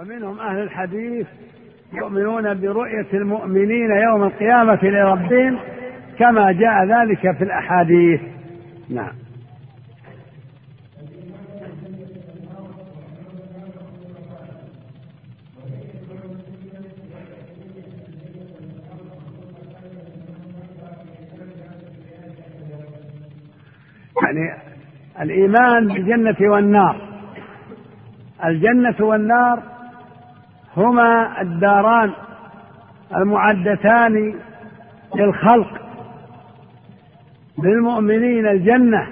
ومنهم أهل الحديث يؤمنون برؤية المؤمنين يوم القيامة لربهم كما جاء ذلك في الأحاديث. نعم. يعني الإيمان بالجنة والنار. الجنة والنار هما الداران المعدتان للخلق للمؤمنين الجنة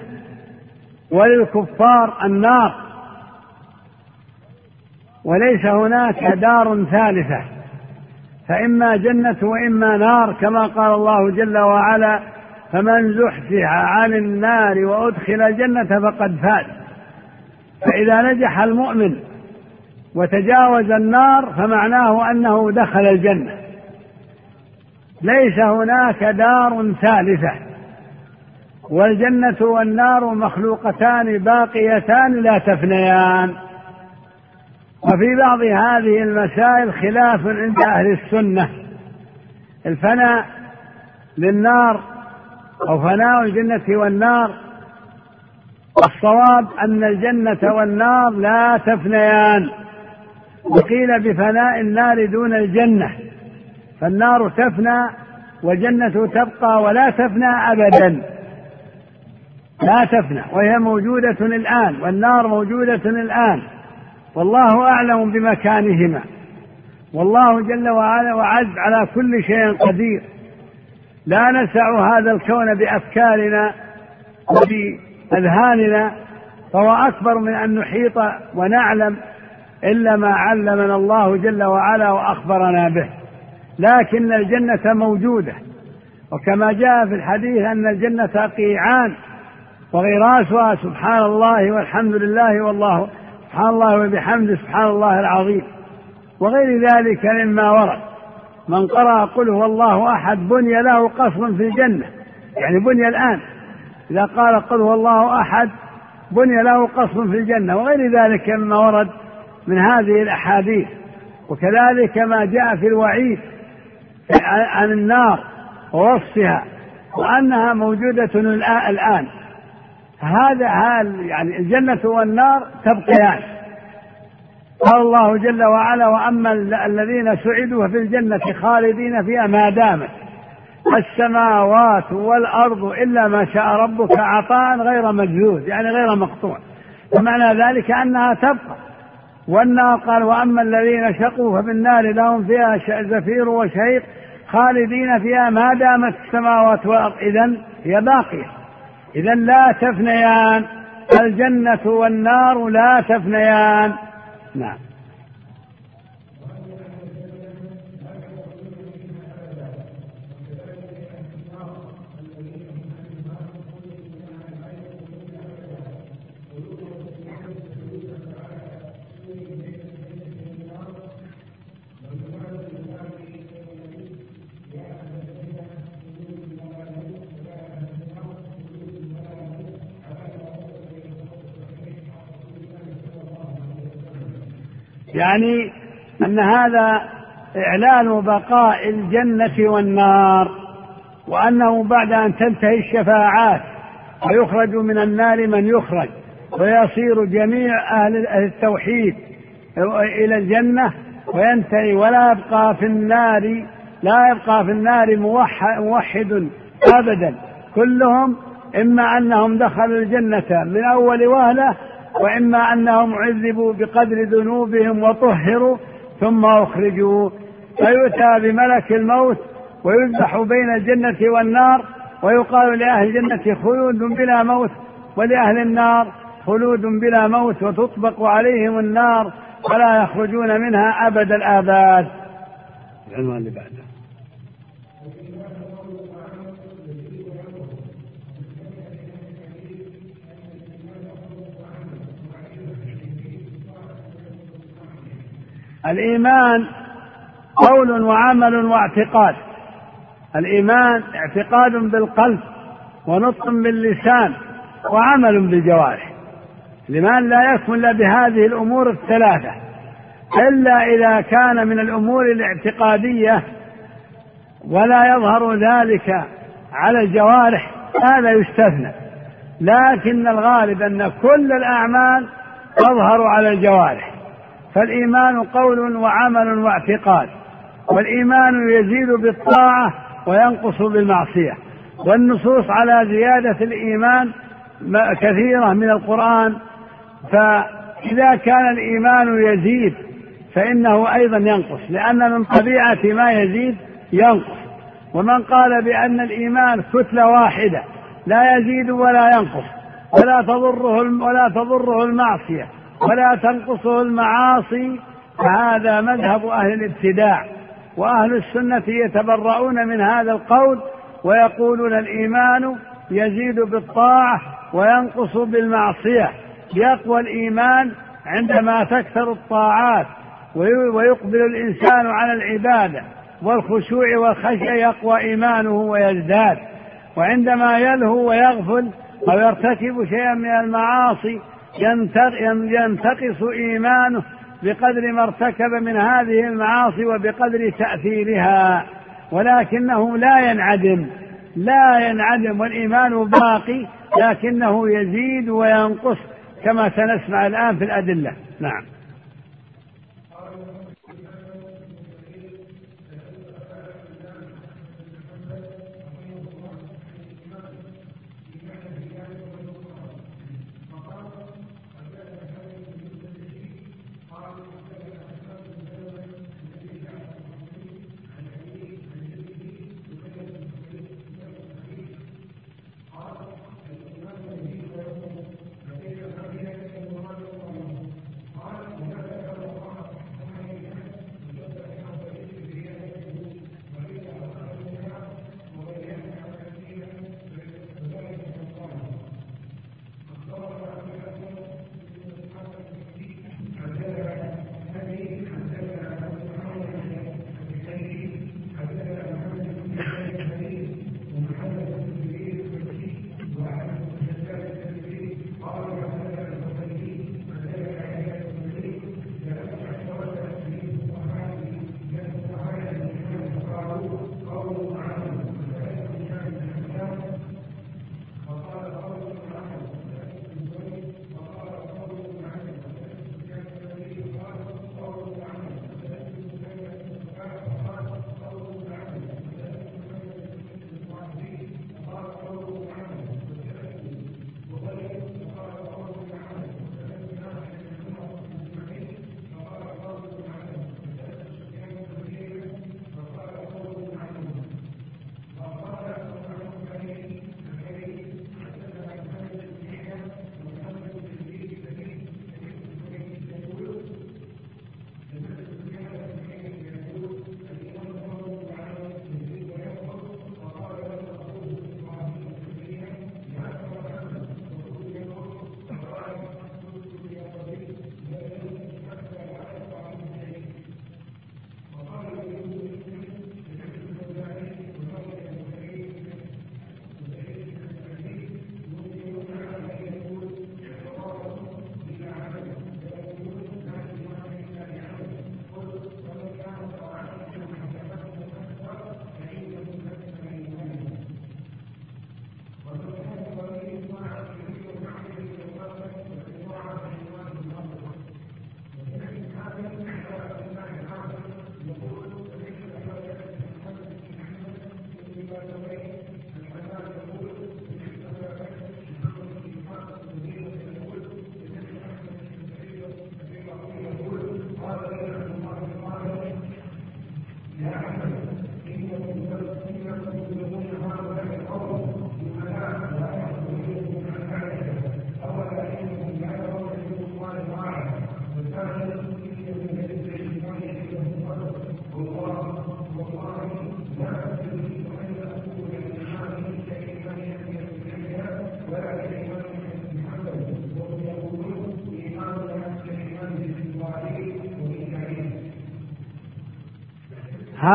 وللكفار النار. وليس هناك دار ثالثة فإما جنة وإما نار كما قال الله جل وعلا فمن زحزح عن النار وأدخل الجنة فقد فاز. فإذا نجح المؤمن وتجاوز النار فمعناه أنه دخل الجنة. ليس هناك دار ثالثة والجنة والنار مخلوقتان باقيتان لا تفنيان. وفي بعض هذه المسائل خلاف عند أهل السنة. الفناء للنار أو فناء الجنة والنار الصواب أن الجنة والنار لا تفنيان. وقيل بفناء النار دون الجنة. فالنار تفنى والجنة تبقى ولا تفنى أبدا. لا تفنى وهي موجودة الآن والنار موجودة الآن. والله أعلم بمكانهما. والله جل وعلا وعز على كل شيء قدير. لا نسع هذا الكون بأفكارنا وبأذهاننا فهو أكبر من أن نحيط ونعلم إلا ما علمنا الله جل وعلا وأخبرنا به. لكن الجنة موجودة. وكما جاء في الحديث أن الجنة قيعان وغراسها سبحان الله والحمد لله والله سبحان الله وبحمده سبحان الله العظيم. وغير ذلك مما ورد. من قرأ قل هو الله أحد بني له قصر في الجنة. يعني بني الآن. إذا قال قل هو الله أحد بني له قصر في الجنة. وغير ذلك مما ورد من هذه الأحاديث. وكذلك ما جاء في الوعيد عن النار ووصفها وأنها موجودة الآن. هذا يعني الجنة والنار تبقيان. قال الله جل وعلا وأما الذين سعدوا في الجنة خالدين فيها ما دامت. السماوات والأرض إلا ما شاء ربك عطاء غير مجهود يعني غير مقطوع. ومعنى ذلك أنها تبقى. والنار قال وأما الذين شقوا ففي النار لهم فيها زفير وشهيق خالدين فيها ما دامت السماوات والأرض. إذا هي باقية. إذا لا تفنيان. الجنة والنار لا تفنيان. نعم. يعني أن هذا إعلان بقاء الجنة والنار وأنه بعد أن تنتهي الشفاعات ويخرج من النار من يخرج ويصير جميع أهل التوحيد إلى الجنة وينتهي ولا يبقى في النار لا يبقى في النار موحد أبدا. كلهم إما أنهم دخلوا الجنة من أول وهلة وإما أنهم عذبوا بقدر ذنوبهم وطهروا ثم أخرجوا. فيؤتى بملك الموت ويذبح بين الجنة والنار ويقال لأهل الجنة خلود بلا موت ولأهل النار خلود بلا موت وتطبق عليهم النار فلا يخرجون منها أبد الآباد. العنوان اللي بعده. الإيمان قول وعمل واعتقاد. الإيمان اعتقاد بالقلب ونطق باللسان وعمل بالجوارح. الإيمان لا يكمن إلا بهذه الأمور الثلاثة. إلا إذا كان من الأمور الاعتقادية ولا يظهر ذلك على الجوارح هذا يستثنى. لكن الغالب أن كل الأعمال تظهر على الجوارح. فالإيمان قول وعمل واعتقاد والإيمان يزيد بالطاعة وينقص بالمعصية. والنصوص على زيادة الإيمان كثيرة من القرآن فإذا كان الإيمان يزيد فإنه أيضا ينقص لأن من طبيعة ما يزيد ينقص. ومن قال بأن الإيمان كتلة واحدة لا يزيد ولا ينقص ولا تضره ولا تضره المعصية. ولا تنقصه المعاصي فهذا مذهب أهل الابتداع. وأهل السنة يتبرؤون من هذا القول ويقولون الإيمان يزيد بالطاعة وينقص بالمعصية. يقوى الإيمان عندما تكثر الطاعات ويقبل الإنسان على العبادة. والخشوع والخشية يقوى إيمانه ويزداد. وعندما يلهو ويغفل أو يرتكب شيئا من المعاصي ينتقص إيمانه بقدر ما ارتكب من هذه المعاصي وبقدر تأثيرها ولكنه لا ينعدم لا ينعدم والإيمان باقي لكنه يزيد وينقص كما سنسمع الآن في الأدلة. نعم.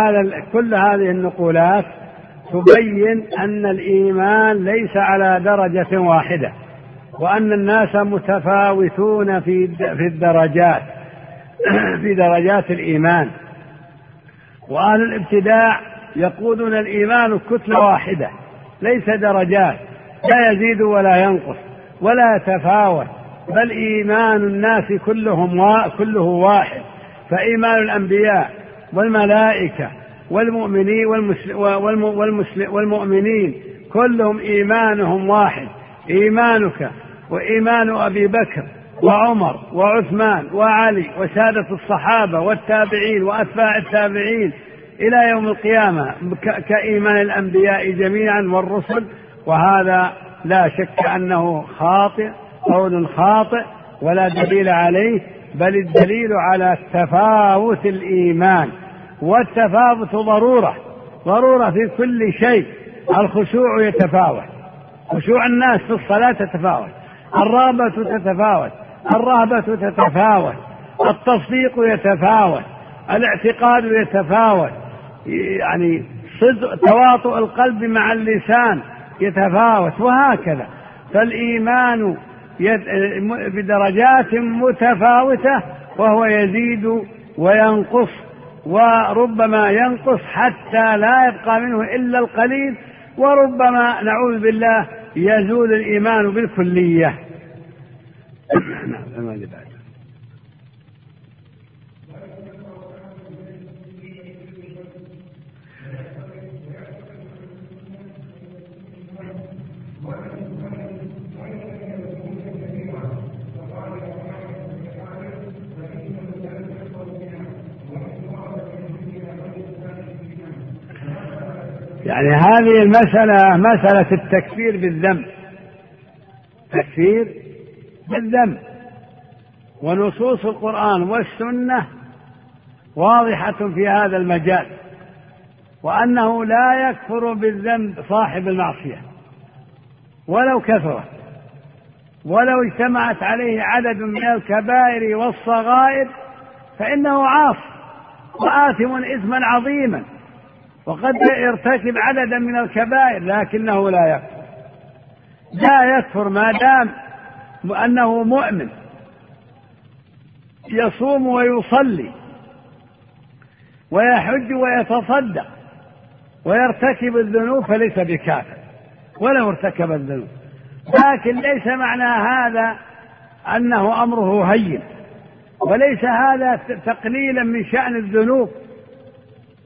هذا كل هذه النقولات تبين أن الإيمان ليس على درجة واحدة وأن الناس متفاوتون في في الدرجات في درجات الإيمان وأهل الابتداع يقولون الإيمان كتلة واحدة ليس درجات لا يزيد ولا ينقص ولا يتفاوت بل إيمان الناس كلهم. كله واحد فإيمان الأنبياء والملائكة والمؤمنين والمسل... والمسل... والمؤمنين كلهم إيمانهم واحد. إيمانك وإيمان أبي بكر وعمر وعثمان وعلي وسادة الصحابة والتابعين وأتباع التابعين إلى يوم القيامة كإيمان الأنبياء جميعا والرسل. وهذا لا شك أنه خاطئ قول خاطئ ولا دليل عليه بل الدليل على تفاوت الإيمان. والتفاوت ضرورة ضرورة في كل شيء. الخشوع يتفاوت. خشوع الناس في الصلاة تتفاوت. الرغبة تتفاوت. الرهبة تتفاوت. التصديق يتفاوت. الاعتقاد يتفاوت. يعني صدق تواطؤ القلب مع اللسان يتفاوت وهكذا. فالإيمان بدرجات متفاوتة وهو يزيد وينقص. وربما ينقص حتى لا يبقى منه إلا القليل وربما نعوذ بالله يزول الإيمان بالكلية. نعم يعني هذه المسألة مسألة التكفير بالذنب. تكفير بالذنب. ونصوص القرآن والسنة واضحة في هذا المجال. وأنه لا يكفر بالذنب صاحب المعصية. ولو كثرت. ولو اجتمعت عليه عدد من الكبائر والصغائر فإنه عاص. وآثم إثما عظيما. وقد يرتكب عددا من الكبائر لكنه لا يكفر. لا يكفر ما دام أنه مؤمن. يصوم ويصلي ويحج ويتصدق ويرتكب الذنوب فليس بكافر ولو ارتكب الذنوب. لكن ليس معنى هذا أنه أمره هين وليس هذا تقليلا من شأن الذنوب.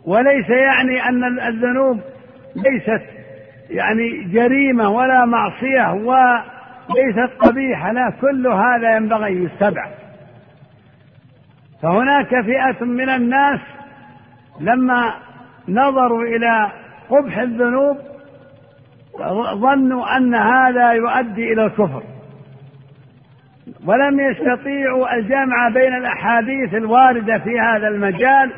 وليس يعني أن الذنوب ليست يعني جريمة ولا معصية وليست قبيحة لا كل هذا ينبغي يستبعد. فهناك فئة من الناس لما نظروا إلى قبح الذنوب ظنوا أن هذا يؤدي إلى الكفر. ولم يستطيعوا الجمع بين الأحاديث الواردة في هذا المجال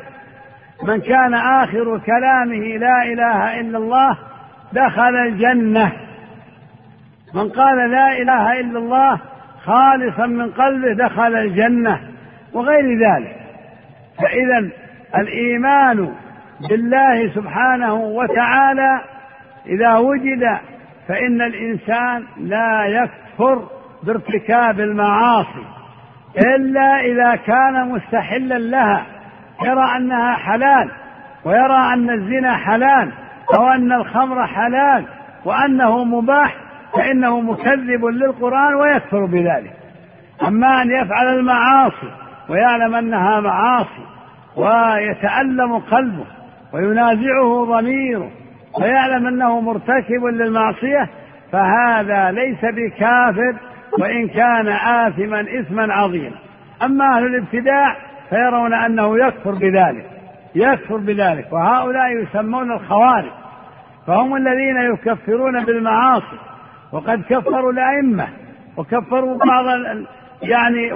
من كان آخر كلامه لا إله إلا الله دخل الجنة. من قال لا إله إلا الله خالصا من قلبه دخل الجنة وغير ذلك. فإذا الإيمان بالله سبحانه وتعالى إذا وجد فإن الإنسان لا يكفر بارتكاب المعاصي إلا إذا كان مستحلا لها. يرى أنها حلال ويرى أن الزنا حلال أو أن الخمر حلال وأنه مباح فإنه مكذب للقرآن ويكفر بذلك. أما أن يفعل المعاصي ويعلم أنها معاصي ويتألم قلبه وينازعه ضميره ويعلم أنه مرتكب للمعصية فهذا ليس بكافر وإن كان آثما إثما عظيما. أما أهل الابتداع فيرون أنه يكفر بذلك يكفر بذلك وهؤلاء يسمون الخوارج فهم الذين يكفرون بالمعاصي وقد كفروا الأئمة وكفروا بعض يعني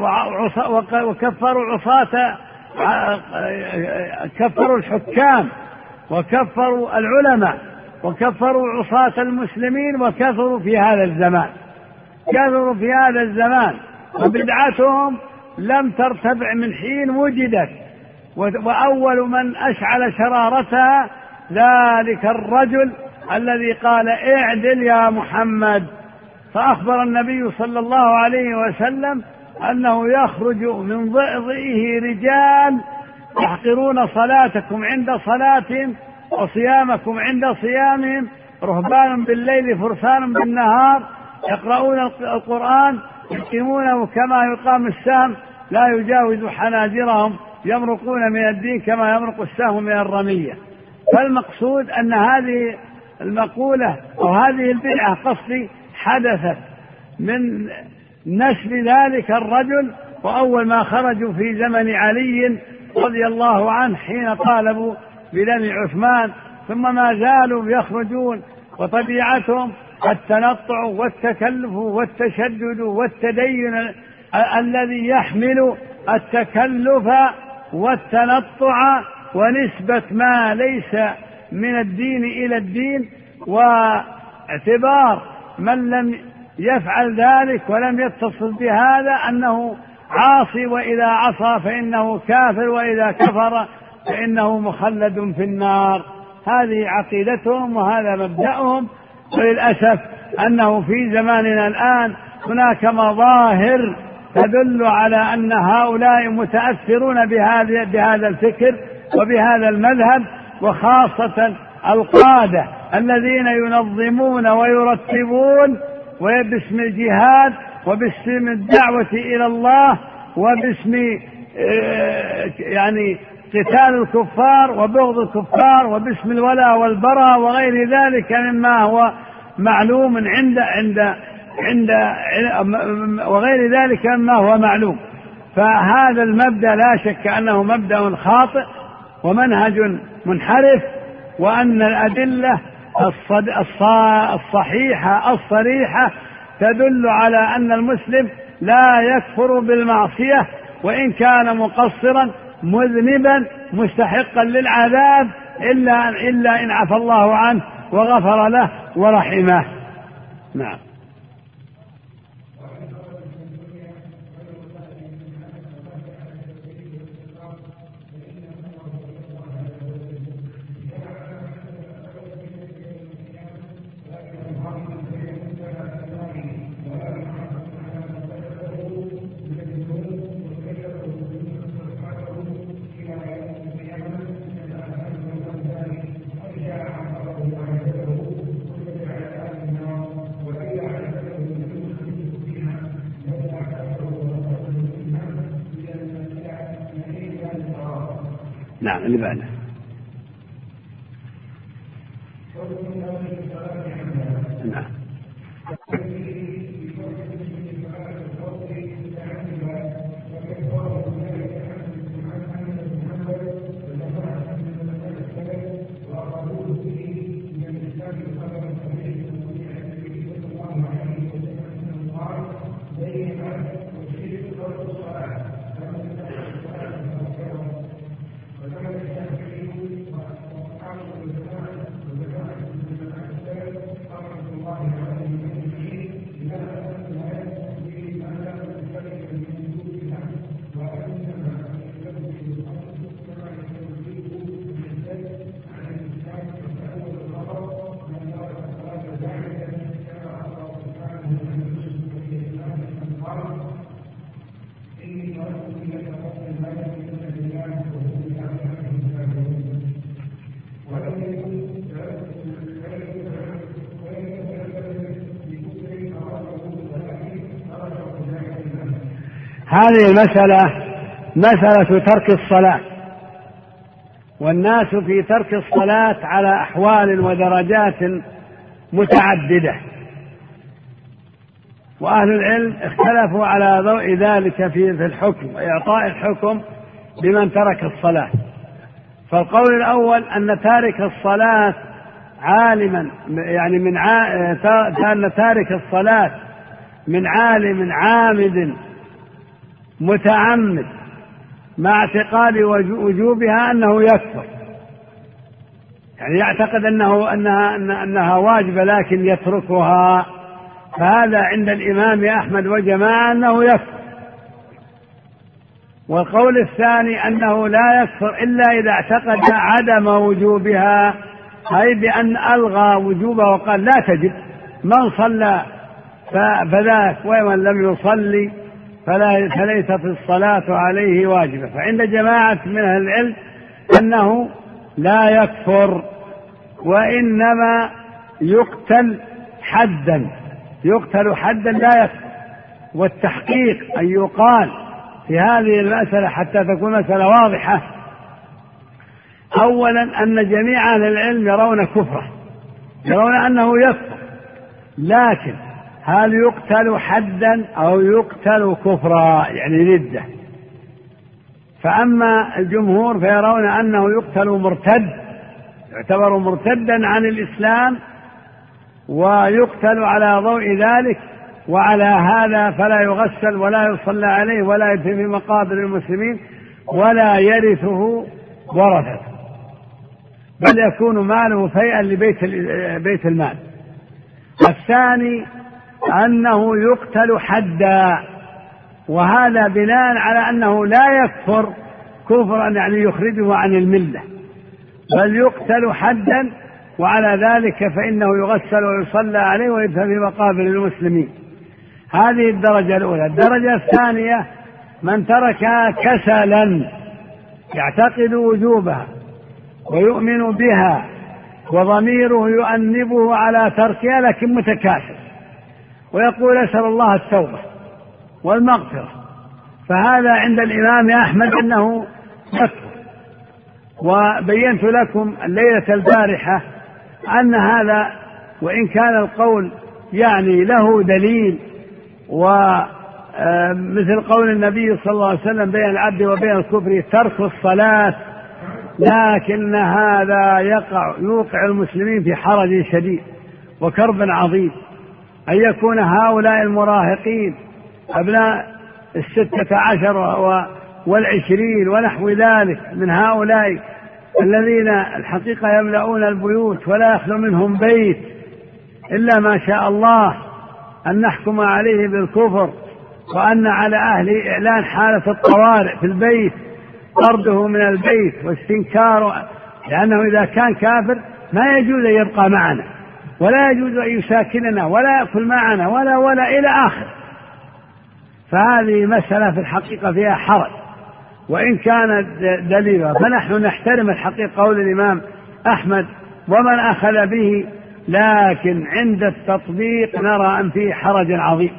وكفروا عصاة كفروا الحكام وكفروا العلماء وكفروا عصاة المسلمين وكفروا في هذا الزمان كفروا في هذا الزمان وبدعتهم لم ترتفع من حين وجدت. وأول من أشعل شرارتها ذلك الرجل الذي قال اعدل يا محمد. فأخبر النبي صلى الله عليه وسلم أنه يخرج من ضئضئه رجال يحقرون صلاتكم عند صلاتهم وصيامكم عند صيامهم رهبان بالليل فرسان بالنهار يقرؤون القرآن يقيمونه كما يقام السهم لا يجاوز حناجرهم يمرقون من الدين كما يمرق السهم من الرمية. فالمقصود أن هذه المقولة أو هذه البدعة قصدي حدثت من نسل ذلك الرجل وأول ما خرجوا في زمن علي رضي الله عنه حين طالبوا بدم عثمان ثم ما زالوا يخرجون وطبيعتهم التنطع والتكلف والتشدد والتدين الذي يحمل التكلف والتنطع ونسبة ما ليس من الدين إلى الدين واعتبار من لم يفعل ذلك ولم يتصل بهذا أنه عاصي وإذا عصى فإنه كافر وإذا كفر فإنه مخلد في النار. هذه عقيدتهم وهذا مبدأهم وللأسف أنه في زماننا الآن هناك مظاهر تدل على أن هؤلاء متأثرون بهذا بهذا الفكر وبهذا المذهب وخاصة القادة الذين ينظمون ويرتبون وباسم الجهاد وباسم الدعوة إلى الله وباسم آه، يعني قتال الكفار وبغض الكفار وباسم الولاء والبراء وغير ذلك مما هو معلوم عند عند عند وغير ذلك مما هو معلوم. فهذا المبدأ لا شك أنه مبدأ خاطئ ومنهج منحرف وأن الأدلة الصحيحة الصريحة تدل على أن المسلم لا يكفر بالمعصية وإن كان مقصرا مذنبا مستحقا للعذاب إلا إلا إن عفى الله عنه. وغفر له ورحمه. نعم نعم اللي بعده نعم هذه المسألة مسألة ترك الصلاة. والناس في ترك الصلاة على أحوال ودرجات متعددة. وأهل العلم اختلفوا على ضوء ذلك في الحكم وإعطاء الحكم لمن ترك الصلاة. فالقول الأول أن تارك الصلاة عالما يعني من أن تارك الصلاة من عالم عامد متعمد مع اعتقاد وجوبها أنه يكفر. يعني يعتقد انه انها أنها واجبة لكن يتركها. فهذا عند الإمام أحمد وجماعة أنه يكفر. والقول الثاني أنه لا يكفر إلا إذا اعتقد عدم وجوبها أي بأن ألغى وجوبها وقال لا تجب من صلى فذاك ومن لم يصلي فلا فليست الصلاة عليه واجبة. فعند جماعة من أهل العلم أنه لا يكفر وإنما يقتل حدا. يقتل حدا لا يكفر. والتحقيق أن يقال في هذه المسألة حتى تكون مسألة واضحة أولا أن جميع أهل العلم يرون كفره يرون أنه يكفر لكن هل يقتل حدا أو يقتل كفرا؟ يعني ردة. فأما الجمهور فيرون أنه يقتل مرتد يعتبر مرتدا عن الإسلام ويقتل على ضوء ذلك وعلى هذا فلا يغسل ولا يصلى عليه ولا يدفن في مقابر المسلمين ولا يرثه ورثته. بل يكون ماله فيئا لبيت بيت المال. الثاني أنه يقتل حدا وهذا بناء على أنه لا يكفر كفرا يعني يخرجه عن الملة بل يقتل حدا وعلى ذلك فإنه يغسل ويصلى عليه ويدفن في مقابر المسلمين. هذه الدرجة الأولى. الدرجة الثانية من تركها كسلا يعتقد وجوبها ويؤمن بها وضميره يؤنبه على تركها لكن متكاسل. ويقول أسأل الله التوبة والمغفرة. فهذا عند الإمام أحمد إنه يكفر وبينت لكم الليلة البارحة أن هذا وإن كان القول يعني له دليل ومثل قول النبي صلى الله عليه وسلم بين العبد وبين الكفر ترك الصلاة لكن هذا يقع يوقع المسلمين في حرج شديد وكرب عظيم. أن يكون هؤلاء المراهقين أبناء الستة عشر والعشرين ونحو ذلك من هؤلاء الذين الحقيقة يملؤون البيوت ولا يخلو منهم بيت إلا ما شاء الله أن نحكم عليه بالكفر وأن على أهله إعلان حالة الطوارئ في البيت طرده من البيت واستنكاره لأنه إذا كان كافر ما يجوز أن يبقى معنا. ولا يجوز أن يساكننا ولا يأكل معنا ولا ولا إلى آخر. فهذه مسألة في الحقيقة فيها حرج. وإن كانت دليلا فنحن نحترم الحقيقة قول الإمام أحمد ومن أخذ به لكن عند التطبيق نرى أن فيه حرج عظيم.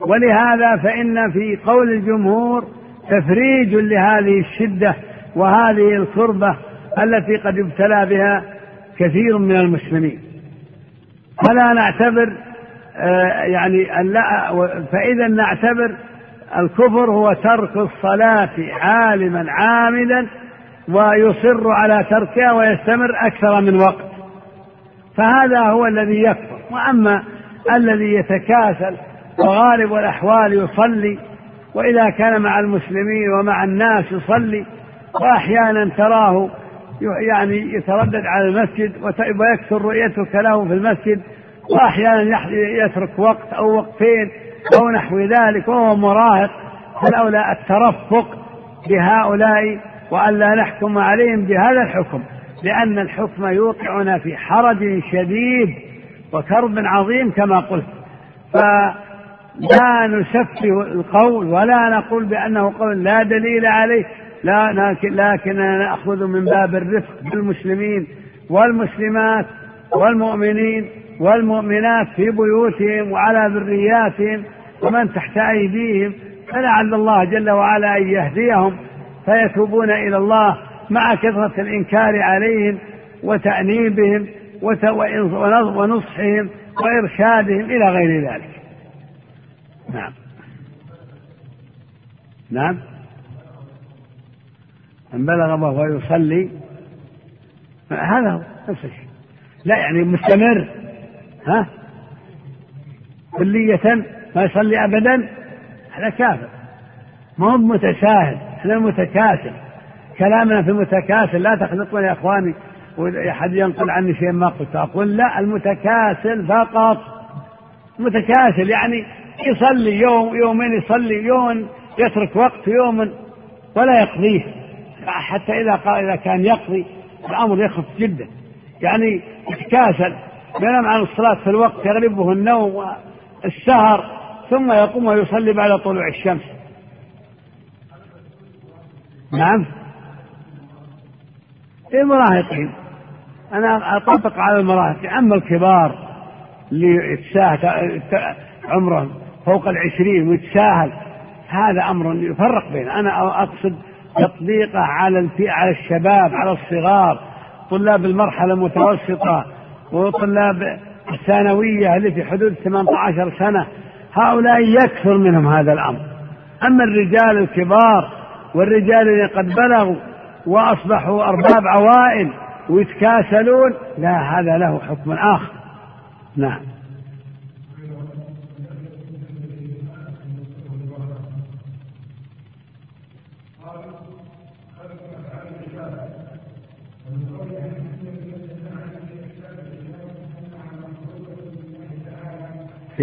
ولهذا فإن في قول الجمهور تفريج لهذه الشدة وهذه الكربة التي قد ابتلى بها كثير من المسلمين. فلا نعتبر آه، يعني فإذا نعتبر الكفر هو ترك الصلاة عالما عاملا ويصر على تركها ويستمر أكثر من وقت. فهذا هو الذي يكفر. وأما الذي يتكاسل وغالب الأحوال يصلي وإذا كان مع المسلمين ومع الناس يصلي وأحيانا تراه يعني يتردد على المسجد ويكثر رؤيتك له في المسجد وأحيانا يترك وقت أو وقتين أو نحو ذلك وهو مراهق. فالأولى الترفق بهؤلاء وألا نحكم عليهم بهذا الحكم لأن الحكم يوقعنا في حرج شديد وكرب عظيم كما قلت. ف لا نسفه القول ولا نقول بأنه قول لا دليل عليه. لا لكننا نأخذ من باب الرفق بالمسلمين والمسلمات والمؤمنين والمؤمنات في بيوتهم وعلى ذرياتهم ومن تحت أيديهم فلعل الله جل وعلا أن يهديهم فيتوبون إلى الله مع كثرة الإنكار عليهم وتأنيبهم ونصحهم وإرشادهم إلى غير ذلك. نعم. نعم. من بلغ وهو يصلي هذا هو نفس الشيء لا يعني مستمر ها؟ كلية ما يصلي أبدا هذا كافر. ما هو متساهل إحنا متكاسل. كلامنا في المتكاسل لا تخلطون يا إخواني احد ينقل عني شيء ما قلت. أقول لا المتكاسل فقط. متكاسل يعني يصلي يوم يومين يصلي يوم يترك وقت يوم ولا يقضيه. حتى إذا قال إذا كان يقضي الأمر يخف جدا. يعني يتكاسل. ينام عن الصلاة في الوقت يغلبه النوم والسهر ثم يقوم ويصلي بعد طلوع الشمس. نعم. المراهقين أنا أطبق على المراهقين أما الكبار اللي عمره فوق العشرين ويتساهل هذا أمر يفرق بينه أنا أقصد تطبيقه على على الشباب على الصغار طلاب المرحلة المتوسطة وطلاب الثانوية اللي في حدود 18 سنة. هؤلاء يكثر منهم هذا الأمر. أما الرجال الكبار والرجال اللي قد بلغوا وأصبحوا أرباب عوائل ويتكاسلون لا هذا له حكم آخر. نعم.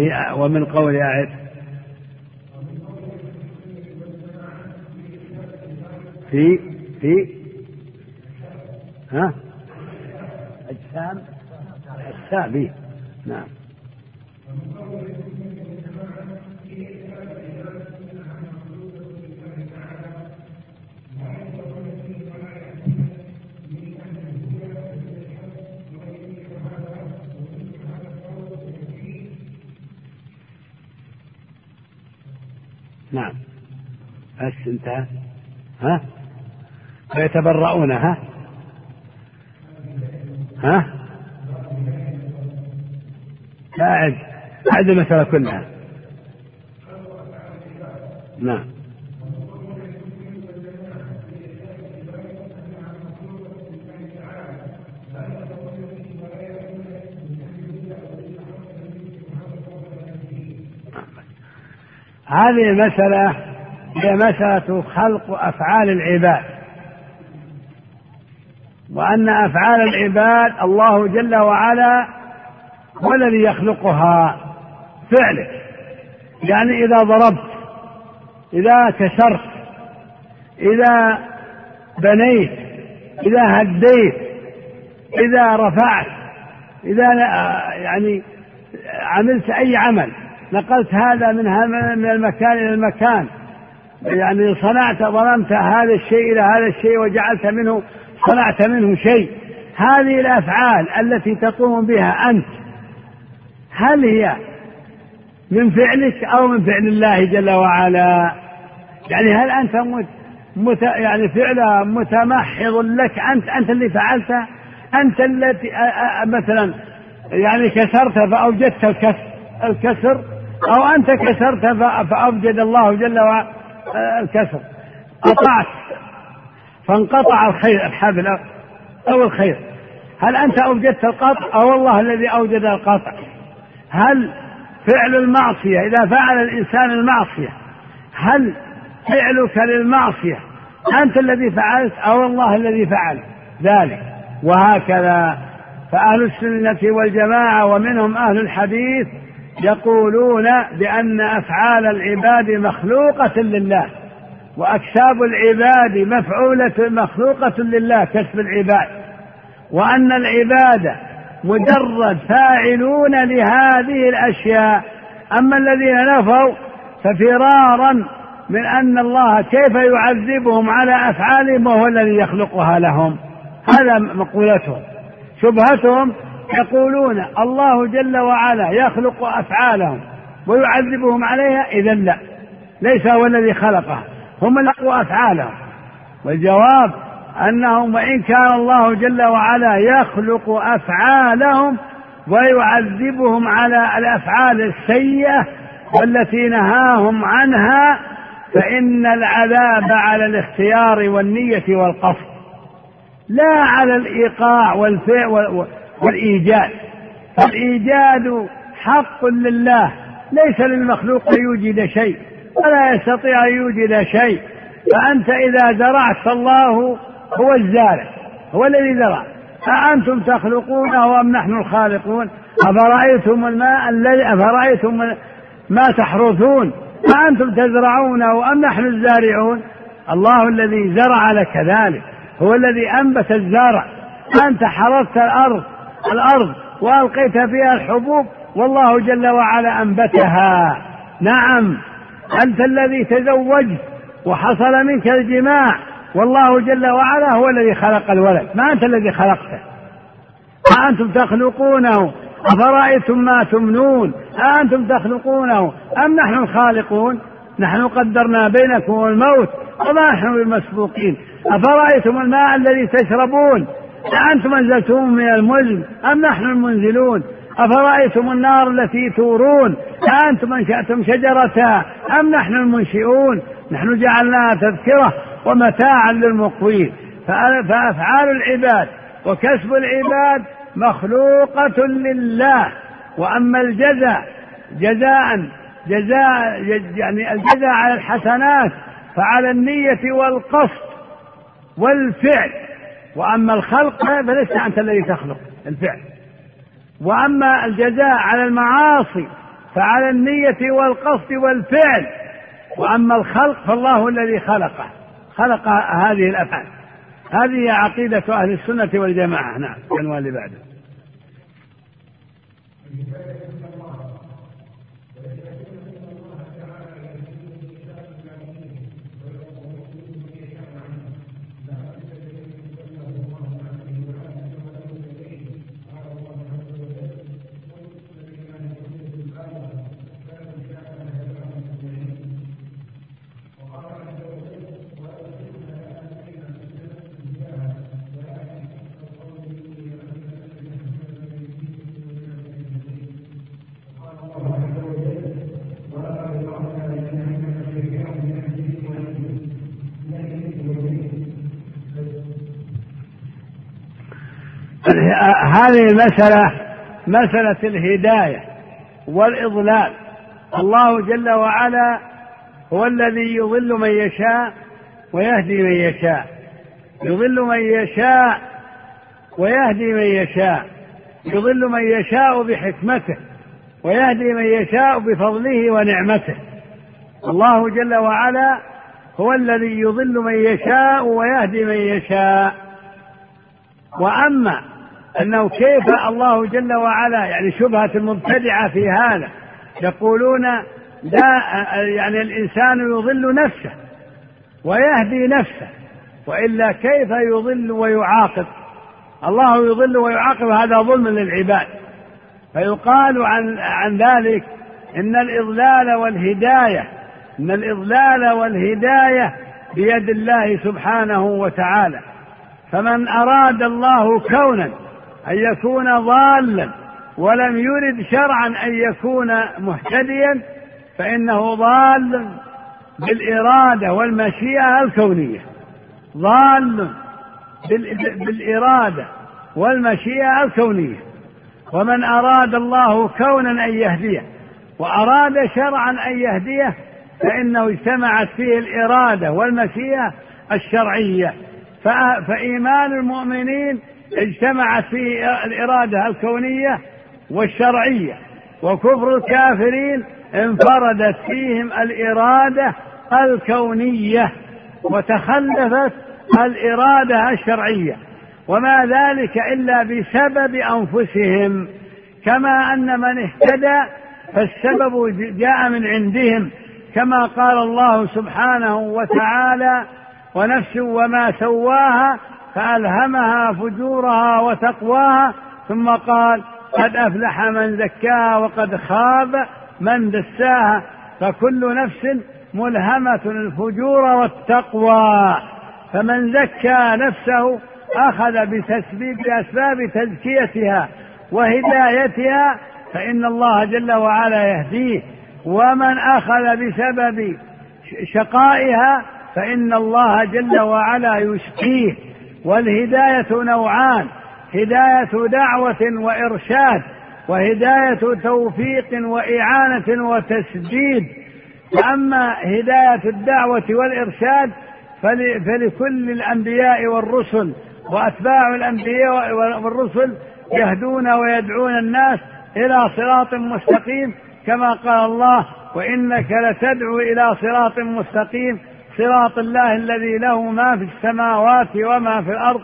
في ومن قول أعد في في ها أجسام؟ أجسام نعم نعم. بس انتهى ها؟ فيتبرؤون ها؟ ها؟ لا أعد المسألة كلها. نعم. هذه المسألة هي مسألة خلق أفعال العباد. وأن أفعال العباد الله جل وعلا هو الذي يخلقها فعلك يعني إذا ضربت إذا كسرت إذا بنيت إذا هديت إذا رفعت إذا يعني عملت أي عمل نقلت هذا من من المكان إلى المكان يعني صنعت ظلمت هذا الشيء إلى هذا الشيء وجعلت منه صنعت منه شيء. هذه الأفعال التي تقوم بها أنت هل هي من فعلك أو من فعل الله جل وعلا؟ يعني هل أنت مت مت يعني فعلها متمحض لك أنت؟ أنت اللي فعلتها أنت التي مثلا يعني كسرت فأوجدت الكسر الكسر؟ أو أنت كسرت فأوجد الله جل وعلا؟ الكسر. قطعت. فانقطع الخير الحبل أو الخير. هل أنت أوجدت القطع؟ أو الله الذي أوجد القطع. هل فعل المعصية؟ إذا فعل الإنسان المعصية هل فعلك للمعصية؟ أنت الذي فعلت أو الله الذي فعل ذلك. وهكذا. فأهل السنة والجماعة ومنهم أهل الحديث يقولون بأن أفعال العباد مخلوقة لله وأكساب العباد مفعولة مخلوقة لله كسب العباد. وأن العباد مجرد فاعلون لهذه الأشياء. أما الذين نفوا ففرارا من أن الله كيف يعذبهم على أفعالهم وهو الذي يخلقها لهم. هذا مقولتهم. شبهتهم يقولون الله جل وعلا يخلق أفعالهم ويعذبهم عليها إذا لا. ليس هو الذي خلقها هم لقوا أفعالهم. والجواب أنهم وإن كان الله جل وعلا يخلق أفعالهم ويعذبهم على الأفعال السيئة والتي نهاهم عنها فإن العذاب على الاختيار والنية والقصد. لا على الإيقاع والفعل والإيجاد فالإيجاد حق لله ليس للمخلوق يوجد شيء ولا يستطيع أن يوجد شيء. فأنت إذا زرعت فالله هو الزارع هو الذي زرع. أأنتم تخلقونه أم نحن الخالقون؟ أفرأيتم الماء الذي أفرأيتم ما تحرثون؟ أأنتم تزرعونه أم نحن الزارعون؟ الله الذي زرع لك ذلك هو الذي أنبت الزرع. أنت حرثت الأرض الأرض وألقيت فيها الحبوب والله جل وعلا أنبتها. نعم أنت الذي تزوجت وحصل منك الجماع والله جل وعلا هو الذي خلق الولد ما أنت الذي خلقته. أأنتم تخلقونه؟ أفرأيتم ما تمنون؟ أأنتم تخلقونه أم نحن الخالقون؟ نحن قدرنا بينكم الموت وما نحن بمسبوقين. أفرأيتم الماء الذي تشربون؟ أأنتم أنزلتموه من المزن أم نحن المنزلون؟ أفرأيتم النار التي تورون؟ أأنتم أنشأتم شجرتها أم نحن المنشئون؟ نحن جعلناها تذكرة ومتاعا للمقوين. فأفعال العباد وكسب العباد مخلوقة لله. وأما الجزاء جزاء جزاء يعني الجزاء على الحسنات فعلى النية والقصد والفعل. وأما الخلق فليس أنت الذي تخلق الفعل. وأما الجزاء على المعاصي فعلى النية والقصد والفعل. وأما الخلق فالله الذي خلقه. خلق هذه الأفعال. هذه عقيدة أهل السنة والجماعة. نعم العنوان اللي بعده. هذه المسألة مسألة الهداية والإضلال. الله جل وعلا هو الذي يضل من يشاء ويهدي من يشاء. يضل من يشاء ويهدي من يشاء. يضل من يشاء بحكمته ويهدي من يشاء بفضله ونعمته. الله جل وعلا هو الذي يضل من يشاء ويهدي من يشاء. وأما أنه كيف الله جل وعلا يعني شبهة المبتدعه في هذا. يقولون لا يعني الإنسان يضل نفسه ويهدي نفسه وإلا كيف يضل ويعاقب؟ الله يضل ويعاقب هذا ظلم للعباد. فيقال عن عن ذلك إن الإضلال والهداية إن الإضلال والهداية بيد الله سبحانه وتعالى. فمن أراد الله كونا أن يكون ضالا ولم يرد شرعا أن يكون مهتديا فإنه ضال بالإرادة والمشيئة الكونية. ضال بالإرادة والمشيئة الكونية. ومن أراد الله كونا أن يهديه وأراد شرعا أن يهديه فإنه اجتمعت فيه الإرادة والمشيئة الشرعية. فإيمان المؤمنين اجتمعت فيه الإرادة الكونية والشرعية وكفر الكافرين انفردت فيهم الإرادة الكونية وتخلفت الإرادة الشرعية. وما ذلك إلا بسبب أنفسهم. كما أن من اهتدى فالسبب جاء من عندهم كما قال الله سبحانه وتعالى ونفس وما سواها فألهمها فجورها وتقواها ثم قال قد أفلح من زكاها وقد خاب من دساها. فكل نفس ملهمة الفجور والتقوى. فمن زكى نفسه أخذ بتسبيب بأسباب تزكيتها وهدايتها فإن الله جل وعلا يهديه. ومن أخذ بسبب شقائها فإن الله جل وعلا يشقيه. والهداية نوعان هداية دعوة وإرشاد وهداية توفيق وإعانة وتسديد. فأما هداية الدعوة والإرشاد فلكل الأنبياء والرسل وأتباع الأنبياء والرسل يهدون ويدعون الناس إلى صراط مستقيم كما قال الله وإنك لتدعو إلى صراط مستقيم صراط الله الذي له ما في السماوات وما في الأرض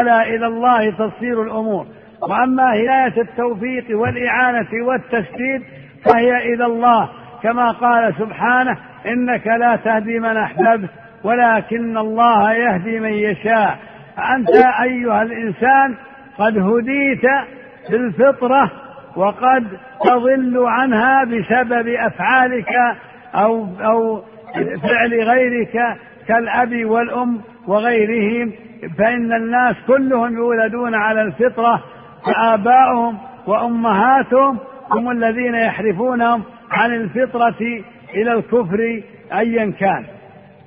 الا إلى الله تصير الأمور. وأما هداية التوفيق والإعانة والتسديد فهي إلى الله. كما قال سبحانه إنك لا تهدي من أحببت ولكن الله يهدي من يشاء. أنت أيها الإنسان قد هديت بالفطرة وقد تضل عنها بسبب أفعالك أو أو فعل غيرك كالأب والأم وغيرهم فإن الناس كلهم يولدون على الفطرة فآباؤهم وأمهاتهم هم الذين يحرفونهم عن الفطرة إلى الكفر أيا كان.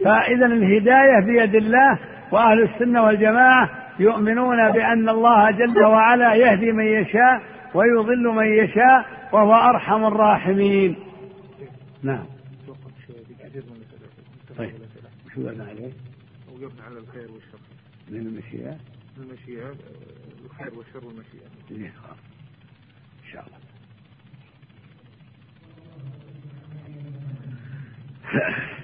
فإذا الهداية بيد الله وأهل السنة والجماعة يؤمنون بأن الله جل وعلا يهدي من يشاء ويضل من يشاء وهو أرحم الراحمين. نعم طيب شو قلنا عليه؟ وقفنا على الخير والشر من المشيئة؟ المشيئة الخير والشر والمشيئة إيه، إن شاء الله نعم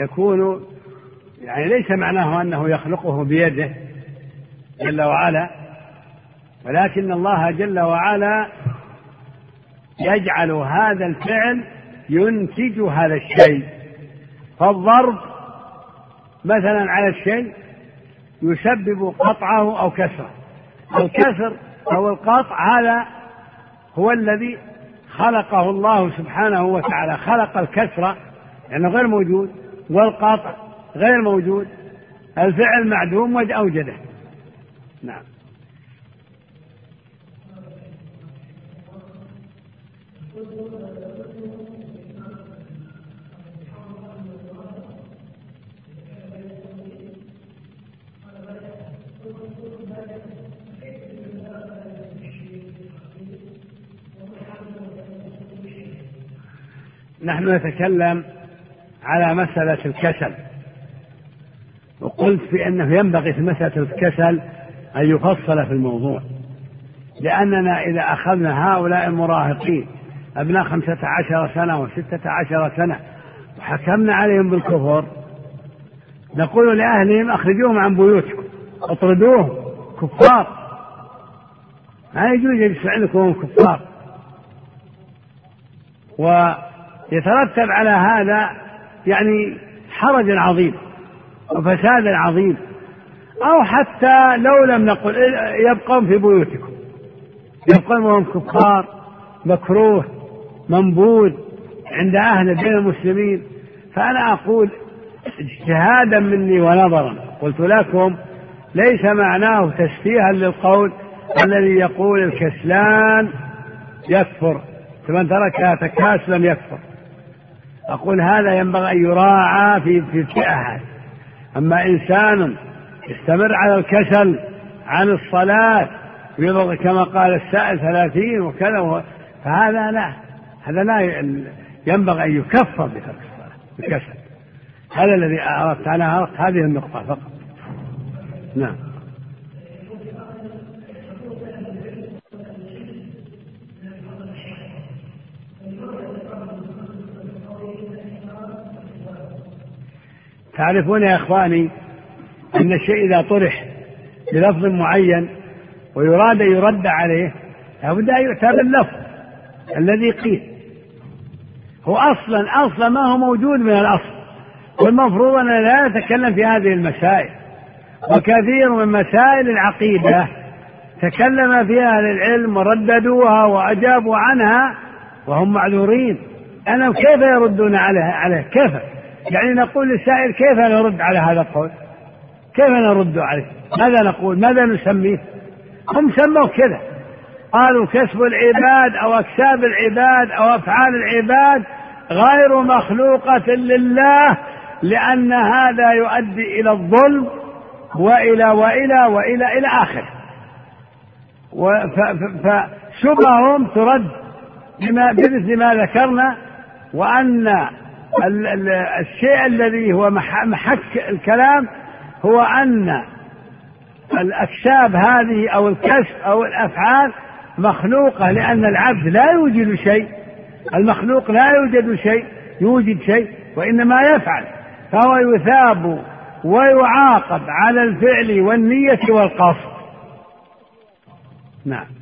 يكون يعني ليس معناه أنه يخلقه بيده جل وعلا ولكن الله جل وعلا يجعل هذا الفعل ينتج هذا الشيء. فالضرب مثلا على الشيء يسبب قطعه أو كسره. الكسر أو القطع هذا هو الذي خلقه الله سبحانه وتعالى خلق الكسر لأنه غير موجود. والقطع غير موجود الفعل معدوم وأوجده نعم. نحن نتكلم على مسألة الكسل. وقلت بأنه ينبغي في مسألة الكسل أن يفصل في الموضوع. لأننا إذا أخذنا هؤلاء المراهقين أبناء خمسة عشر سنة وستة عشر سنة وحكمنا عليهم بالكفر نقول لأهلهم أخرجوهم عن بيوتكم اطردوهم كفار. ما يجوز يجلس عندكم كفار. ويترتب على هذا يعني حرج عظيم وفساد عظيم. أو حتى لو لم نقل يبقون في بيوتكم. يبقون وهم كفار مكروه منبوذ عند أهل بين المسلمين. فأنا أقول اجتهادا مني ونظرا. قلت لكم ليس معناه تشفيها للقول الذي يقول الكسلان يكفر. فمن تركها تكاسلا يكفر. أقول هذا ينبغي أن يراعى في في الفئة أما إنسان يستمر على الكسل عن الصلاة ويبغى كما قال السائل ثلاثين وكذا فهذا لا. هذا لا ينبغي أن يكفر بترك الصلاة بكسل هذا الذي أردت أنا أردت هذه النقطة فقط. نعم. تعرفون يا إخواني أن الشيء إذا طرح بلفظ معين ويراد يرد عليه لابد أن يؤتى باللفظ الذي قيل. هو أصلا أصلا ما هو موجود من الأصل. والمفروض أن لا نتكلم في هذه المسائل. وكثير من مسائل العقيدة تكلم فيها أهل العلم ورددوها وأجابوا عنها وهم معذورين. أنا كيف يردون عليه عليه كيف؟ يعني نقول للسائل كيف نرد على هذا القول؟ كيف نرد عليه؟ ماذا نقول؟ ماذا نسميه؟ هم سموا كذا. قالوا كسب العباد أو أكساب العباد أو أفعال العباد غير مخلوقة لله لأن هذا يؤدي إلى الظلم وإلى وإلى وإلى إلى آخره. فشبههم ترد بما بمثل ما ذكرنا وأن الشيء الذي هو محك الكلام هو أن الأكساب هذه أو الكسب أو الأفعال مخلوقة لأن العبد لا يوجد شيء المخلوق لا يوجد شيء يوجد شيء وإنما يفعل فهو يثاب ويعاقب على الفعل والنية والقصد. نعم.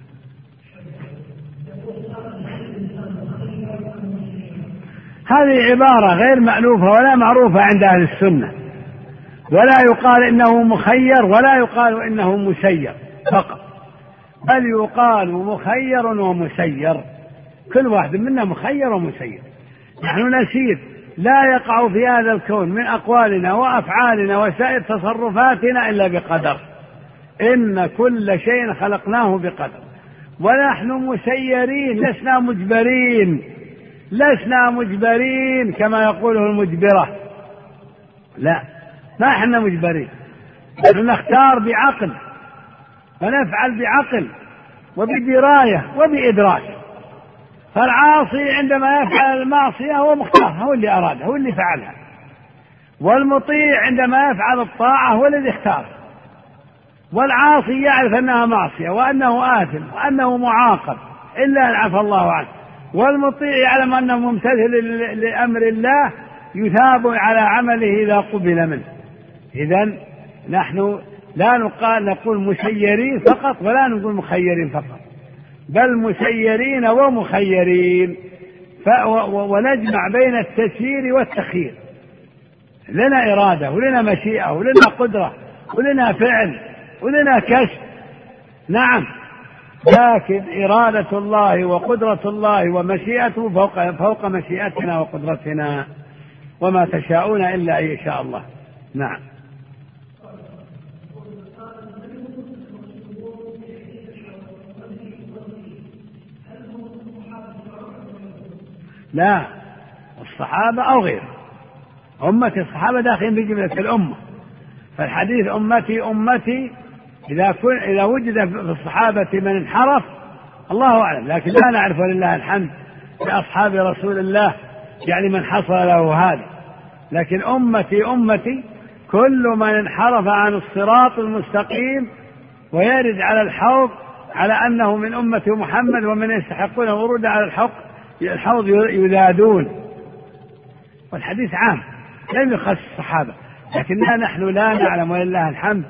هذه عبارة غير مألوفة ولا معروفة عند أهل السنة. ولا يقال إنه مخير ولا يقال إنه مسير فقط. بل يقال مخير ومسير. كل واحد منا مخير ومسير. نحن نسير. لا يقع في هذا الكون من أقوالنا وأفعالنا وسائر تصرفاتنا إلا بقدر. إن كل شيء خلقناه بقدر. ونحن مسيرين لسنا مجبرين. لسنا مجبرين كما يقوله المجبرة. لا ما إحنا مجبرين. نحن نختار بعقل ونفعل بعقل وبدراية وبإدراك. فالعاصي عندما يفعل المعصية هو مختار هو اللي أرادها هو اللي فعلها. والمطيع عندما يفعل الطاعة هو الذي اختار. والعاصي يعرف أنها معصية وأنه آثم وأنه معاقب إلا أن عفى الله عنه. والمطيع يعلم أنه ممتثل لأمر الله يثاب على عمله إذا قبل منه. إذا نحن لا نقال نقول مسيرين فقط ولا نقول مخيرين فقط. بل مسيرين ومخيرين. ونجمع بين التسيير والتخيير. لنا إرادة ولنا مشيئة ولنا قدرة ولنا فعل ولنا كشف. نعم. لكن إرادة الله وقدرة الله ومشيئته فوق فوق مشيئتنا وقدرتنا وما تشاءون إلا أن يشاء الله. نعم. لا الصحابة أو غيرهم أمة الصحابة داخلين بجملة الأمة. فالحديث أمتي أمتي إذا إذا وجد في الصحابة من انحرف الله أعلم. لكن لا نعرف ولله الحمد في أصحاب رسول الله يعني من حصل له هذا. لكن أمتي أمتي كل من انحرف عن الصراط المستقيم ويرد على الحوض على أنه من أمة محمد ومن يستحقون الورود على الحوض الحوض يذادون. والحديث عام لم يخص الصحابة. لكننا نحن لا نعلم ولله الحمد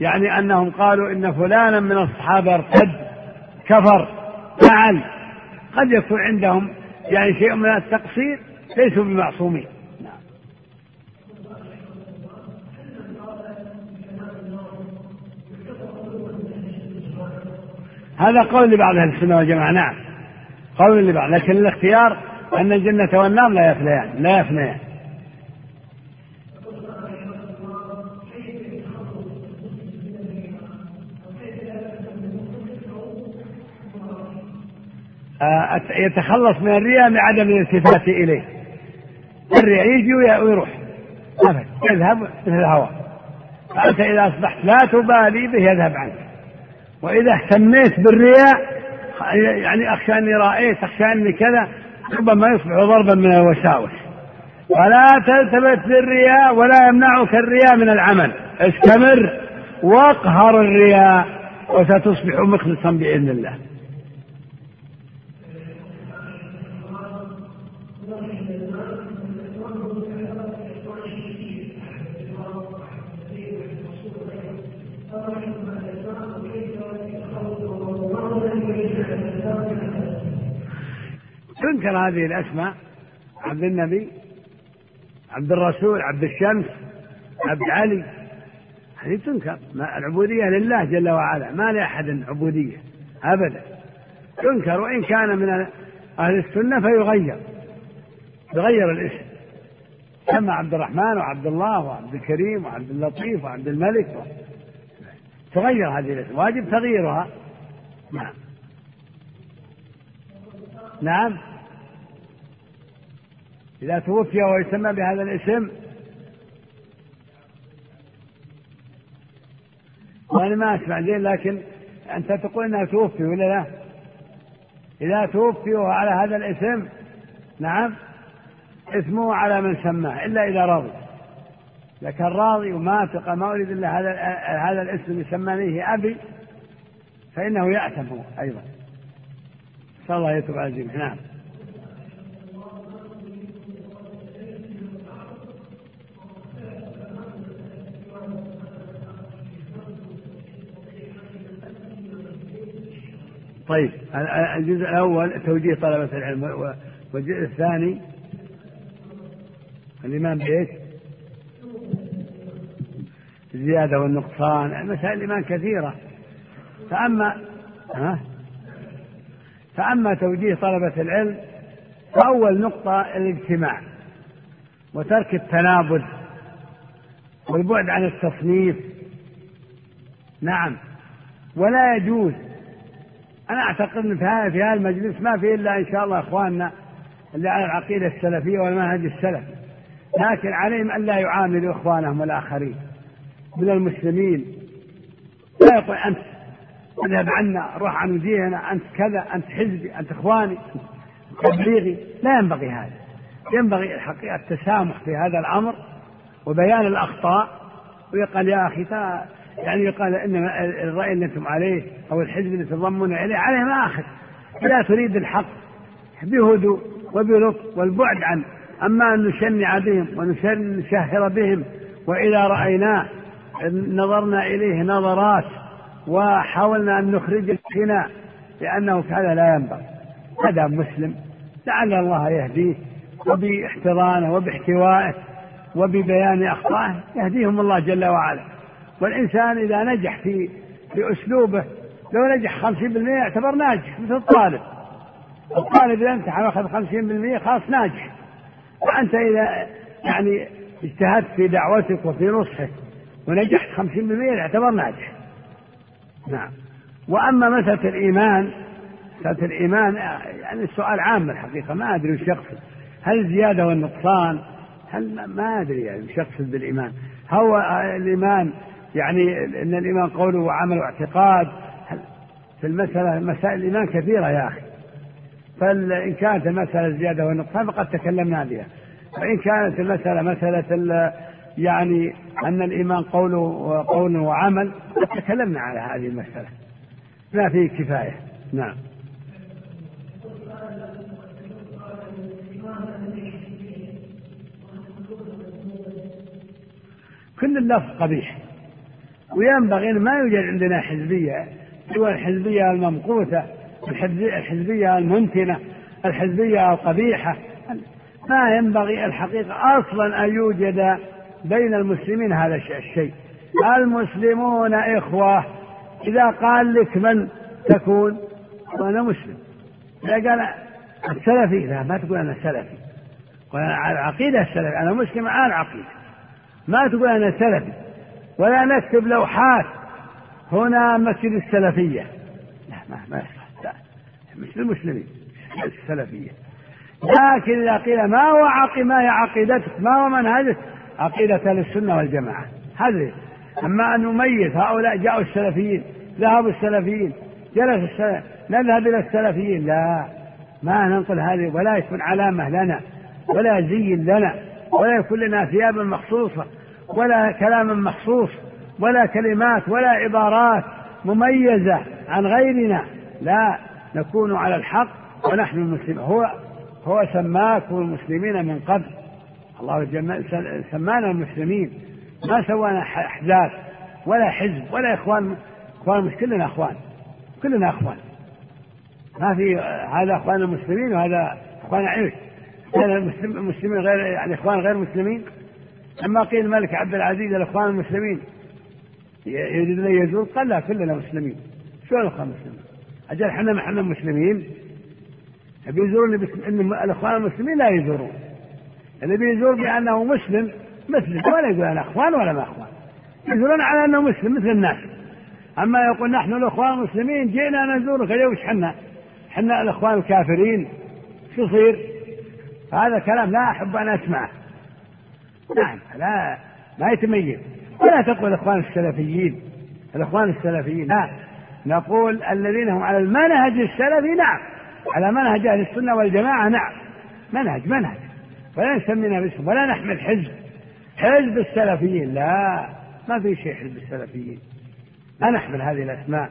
يعني أنهم قالوا إن فلانا من الصحابة ارتد كفر فعل. قد يكون عندهم يعني شيء من التقصير ليسوا بمعصومين. نعم. هذا قول لبعض أهل السنة والجماعة نعم. قول لبعض لكن الاختيار أن الجنة والنار لا يفنيان لا يفنيان. يتخلص من الرياء بعدم الالتفات إليه. الرياء يجي ويروح. يذهب مثل الهواء فأنت إذا أصبحت لا تبالي به يذهب عنك. وإذا اهتميت بالرياء يعني أخشى أني رأيت أخشى أني كذا ربما يصبح ضربا من الوساوس. ولا تلتفت للرياء ولا يمنعك الرياء من العمل. استمر واقهر الرياء وستصبح مخلصا بإذن الله. تنكر هذه الأسماء. عبد النبي عبد الرسول عبد الشمس عبد علي. هذه تنكر. العبودية لله جل وعلا. ما لأحد عبودية. أبدا. تنكر وإن كان من أهل السنة فيغير. يغير الاسم. كما عبد الرحمن وعبد الله وعبد الكريم وعبد اللطيف وعبد الملك. و... تغير هذه الاسم. واجب تغييرها. نعم. نعم. إذا توفي ويسمى بهذا الاسم. وأنا ما أسمع زين لكن أنت تقول أنها توفي ولا لا؟ إذا توفي على هذا الاسم نعم اسمه على من سماه إلا إذا رضي لكن راضي وماتق ما أريد إلا هذا هذا الاسم يسمانيه أبي فإنه يأثم هو أيضا. نسأل الله يتوب على الجميع. نعم. طيب الجزء الأول توجيه طلبة العلم والجزء الثاني الإيمان بإيش؟ الزيادة والنقصان مسائل الإيمان كثيرة. فأما ها؟ فأما توجيه طلبة العلم فأول نقطة الاجتماع وترك التنابذ والبعد عن التصنيف. نعم. ولا يجوز أنا أعتقد أن في هذا المجلس ما في إلا إن شاء الله إخواننا اللي على العقيدة السلفية والمنهج السلفي. لكن عليهم ألا يعاملوا إخوانهم الآخرين من المسلمين. لا يقول أنت اذهب عنا روح عن وجيهنا أنت كذا أنت حزبي أنت إخواني تبليغي. لا ينبغي هذا. ينبغي الحقيقة التسامح في هذا الأمر وبيان الأخطاء. ويقال يا أخي يعني يقال ان الرأي اللي أنتم عليه أو الحزب اللي تضمون إليه عليه ما اخذ لا تريد الحق بهدوء وبلطف والبعد عنه أما أن نشنع بهم ونشهر بهم وإذا رايناه نظرنا إليه نظرات وحاولنا أن نخرج الخناء لأنه هذا لا ينبغي. هذا مسلم. لعل الله يهديه وباحتضانه وباحتوائه وببيان أخطائه. يهديهم الله جل وعلا. والإنسان إذا نجح في في أسلوبه لو نجح خمسين بالمئة يعتبر ناجح مثل الطالب. الطالب إذا امتحن وأخذ خمسين بالمئة خلاص ناجح. وأنت إذا يعني اجتهدت في دعوتك وفي نصحك ونجحت خمسين بالمئة يعتبر ناجح. نعم. وأما مسألة الإيمان مسألة الإيمان يعني السؤال عام الحقيقة ما أدري وش يقصد. هل الزيادة والنقصان؟ هل ما أدري يعني وش يقصد بالإيمان. هو الإيمان يعني إن الإيمان قوله وعمل واعتقاد في المسألة مسائل الإيمان كثيرة يا أخي. فإن كانت المسألة زيادة والنقصان فقد تكلمنا بها. وإن كانت المسألة مسألة يعني أن الإيمان قول وقول وعمل قد تكلمنا على هذه المسألة. ما فيه كفاية. نعم. كل اللفظ قبيح. وينبغي ما يوجد عندنا حزبية سوى الحزبية الممقوتة الحزبية المنتنة الحزبية القبيحة. ما ينبغي الحقيقة أصلا أن يوجد بين المسلمين هذا الشيء. المسلمون إخوة إذا قال لك من تكون؟ وأنا مسلم. إذا قال السلفي لا ما تقول أنا سلفي. وأنا على العقيدة السلفي أنا مسلم على العقيدة. ما تقول أنا سلفي. ولا نكتب لوحات. هنا مسجد السلفية. لا ما ما مثل المسلمين السلفية. لكن إذا قيل ما هو ما هي عقيدتك؟ ما هو منهجك؟ عقيدة أهل السنة والجماعة. هذه. أما أن نميز هؤلاء جاءوا السلفيين ذهب السلفيين جلس السلف نذهب إلى السلفيين. لا ما ننقل هذه ولا يكون علامة لنا ولا زي لنا ولا يكون لنا ثيابا مخصوصة. ولا كلام مخصوص ولا كلمات ولا عبارات مميزة عن غيرنا. لا نكون على الحق ونحن المسلمين هو هو سماكم المسلمين من قبل. الله سمانا المسلمين. ما سوانا أحزاب ولا حزب ولا إخوان إخوان كلنا إخوان. كلنا إخوان. ما في هذا إخوان المسلمين وهذا إخوان عيش. المسلمين غير يعني إخوان غير مسلمين؟ اما قيل الملك عبد العزيز الإخوان المسلمين يريد أن يزور قال لا كلنا مسلمين. شو الإخوان المسلمين؟ أجل إحنا ما إحنا مسلمين. بيزورون ان الإخوان المسلمين لا يزورون. اللي بيزور بأنه مسلم مسلم ولا يقول أنا إخوان ولا ما إخوان. يزورون على أنه مسلم مثل الناس. أما يقول نحن الإخوان المسلمين جئنا نزورك اليوم إيش حنا؟ حنا الإخوان الكافرين. شو يصير؟ هذا كلام لا أحب أن أسمعه. نعم. لا ما يتميز. ولا تقول الاخوان السلفيين. الإخوان السلفيين لا. نقول الذين هم على المنهج السلفي نعم. على منهج أهل السنة والجماعة نعم. منهج منهج. ولا نسمينا باسم ولا نحمل حزب. حزب السلفيين لا. ما في شيء حزب السلفيين. لا نحمل هذه الأسماء.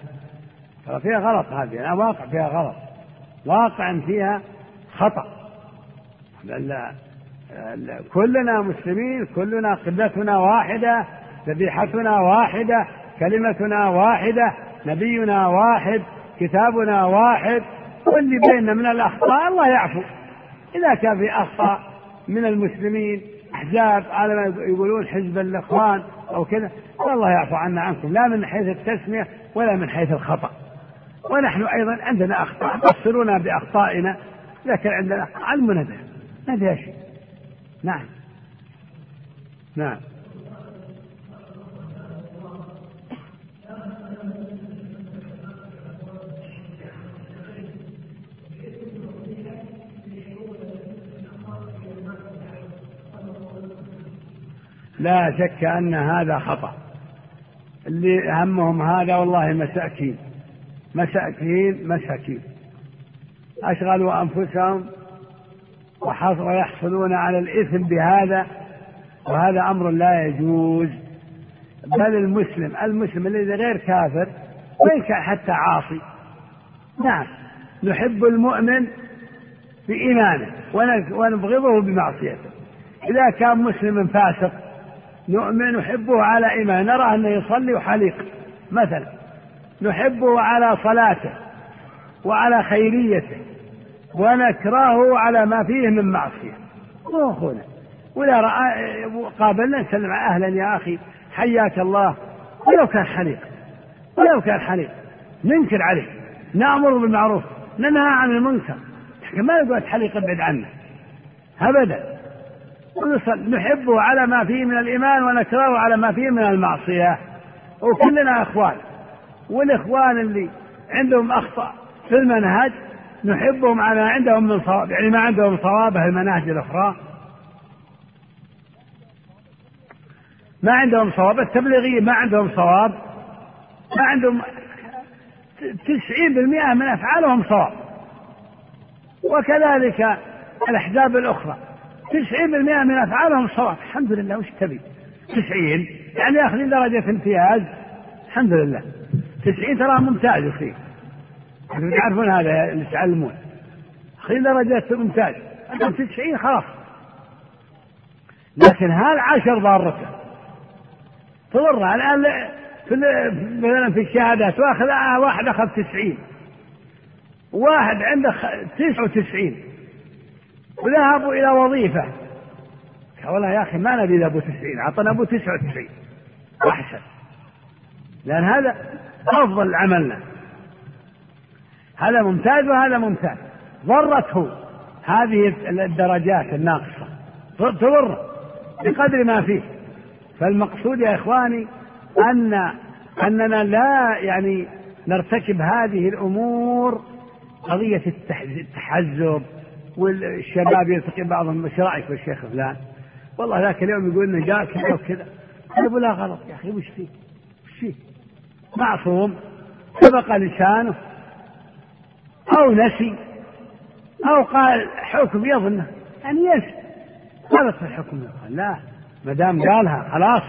ترى فيها غلط هذه. أنا واقع فيها غلط. واقع فيها خطأ. كلنا مسلمين كلنا قبلتنا واحدة ذبيحتنا واحدة كلمتنا واحدة نبينا واحد كتابنا واحد واللي بيننا من الأخطاء الله يعفو. إذا كان في أخطاء من المسلمين أحزاب على ما يقولون حزب الإخوان أو كذا والله يعفو عنا عنكم. لا من حيث التسمية ولا من حيث الخطأ. ونحن أيضا عندنا أخطاء بصرونا بأخطائنا لكن عندنا علمنا بها ما فيها شيء نعم. نعم. لا شك أن هذا خطأ. اللي همهم هذا والله مساكين. مساكين مساكين. أشغلوا أنفسهم ويحصلون على الإثم بهذا وهذا أمر لا يجوز. بل المسلم المسلم الذي غير كافر كان حتى عاصي. نعم نحب المؤمن بإيمانه ونبغضه بمعصيته. إذا كان مسلم فاسق نؤمن نحبه على إيمان نرى أنه يصلي وحليق مثلا. نحبه على صلاته وعلى خيريته. ونكرهه على ما فيه من معصية. هو أخونا وإذا رأى قابلنا نسلم أهلا يا أخي حياك الله. ولو كان حليق ولو كان حليق ننكر عليه نأمر بالمعروف ننهى عن المنكر. ما نقول تحليق ابعد عنه أبدا. نحبه على ما فيه من الإيمان ونكرهه على ما فيه من المعصية. وكلنا أخوان والإخوان اللي عندهم أخطاء في المنهج نحبهم على عندهم من صواب يعني ما عندهم صواب في المناهج الأخرى. ما عندهم صواب التبليغيين ما عندهم صواب. ما عندهم تسعين بالمئة من أفعالهم صواب. وكذلك الأحزاب الأخرى تسعين بالمئة من أفعالهم صواب. الحمد لله وش تبي؟ تسعين. يعني ياخذين درجة امتياز. الحمد لله. تسعين ترى ممتاز فيه تعرفون هذا اللي تعلمون. أخذين درجة ممتاز عندهم تسعين خلاص لكن هذا عشر ضارته تضر الآن في مثلا في الشهادات واخذ واحد أخذ تسعين. واحد عنده تسعة وتسعين. وذهبوا إلى وظيفة. والله يا أخي ما نبي تسعين. أعطنا أبو تسعة وتسعين. وأحسن لأن هذا أفضل عملنا. هذا ممتاز وهذا ممتاز. ضرته هذه الدرجات الناقصة. تضر بقدر ما فيه. فالمقصود يا إخواني أن أننا لا يعني نرتكب هذه الأمور قضية التحزب والشباب يلتقي بعضهم. إيش رأيك بالشيخ فلان؟ والله ذاك اليوم يقول إنه جاء كذا وكذا. قال لا غلط يا أخي وش فيه؟ وش فيه؟ معصوم. سبق لسانه. أو نسي أو قال حكم يظنه يعني ينسى غلط في الحكم لا. ما دام قالها خلاص.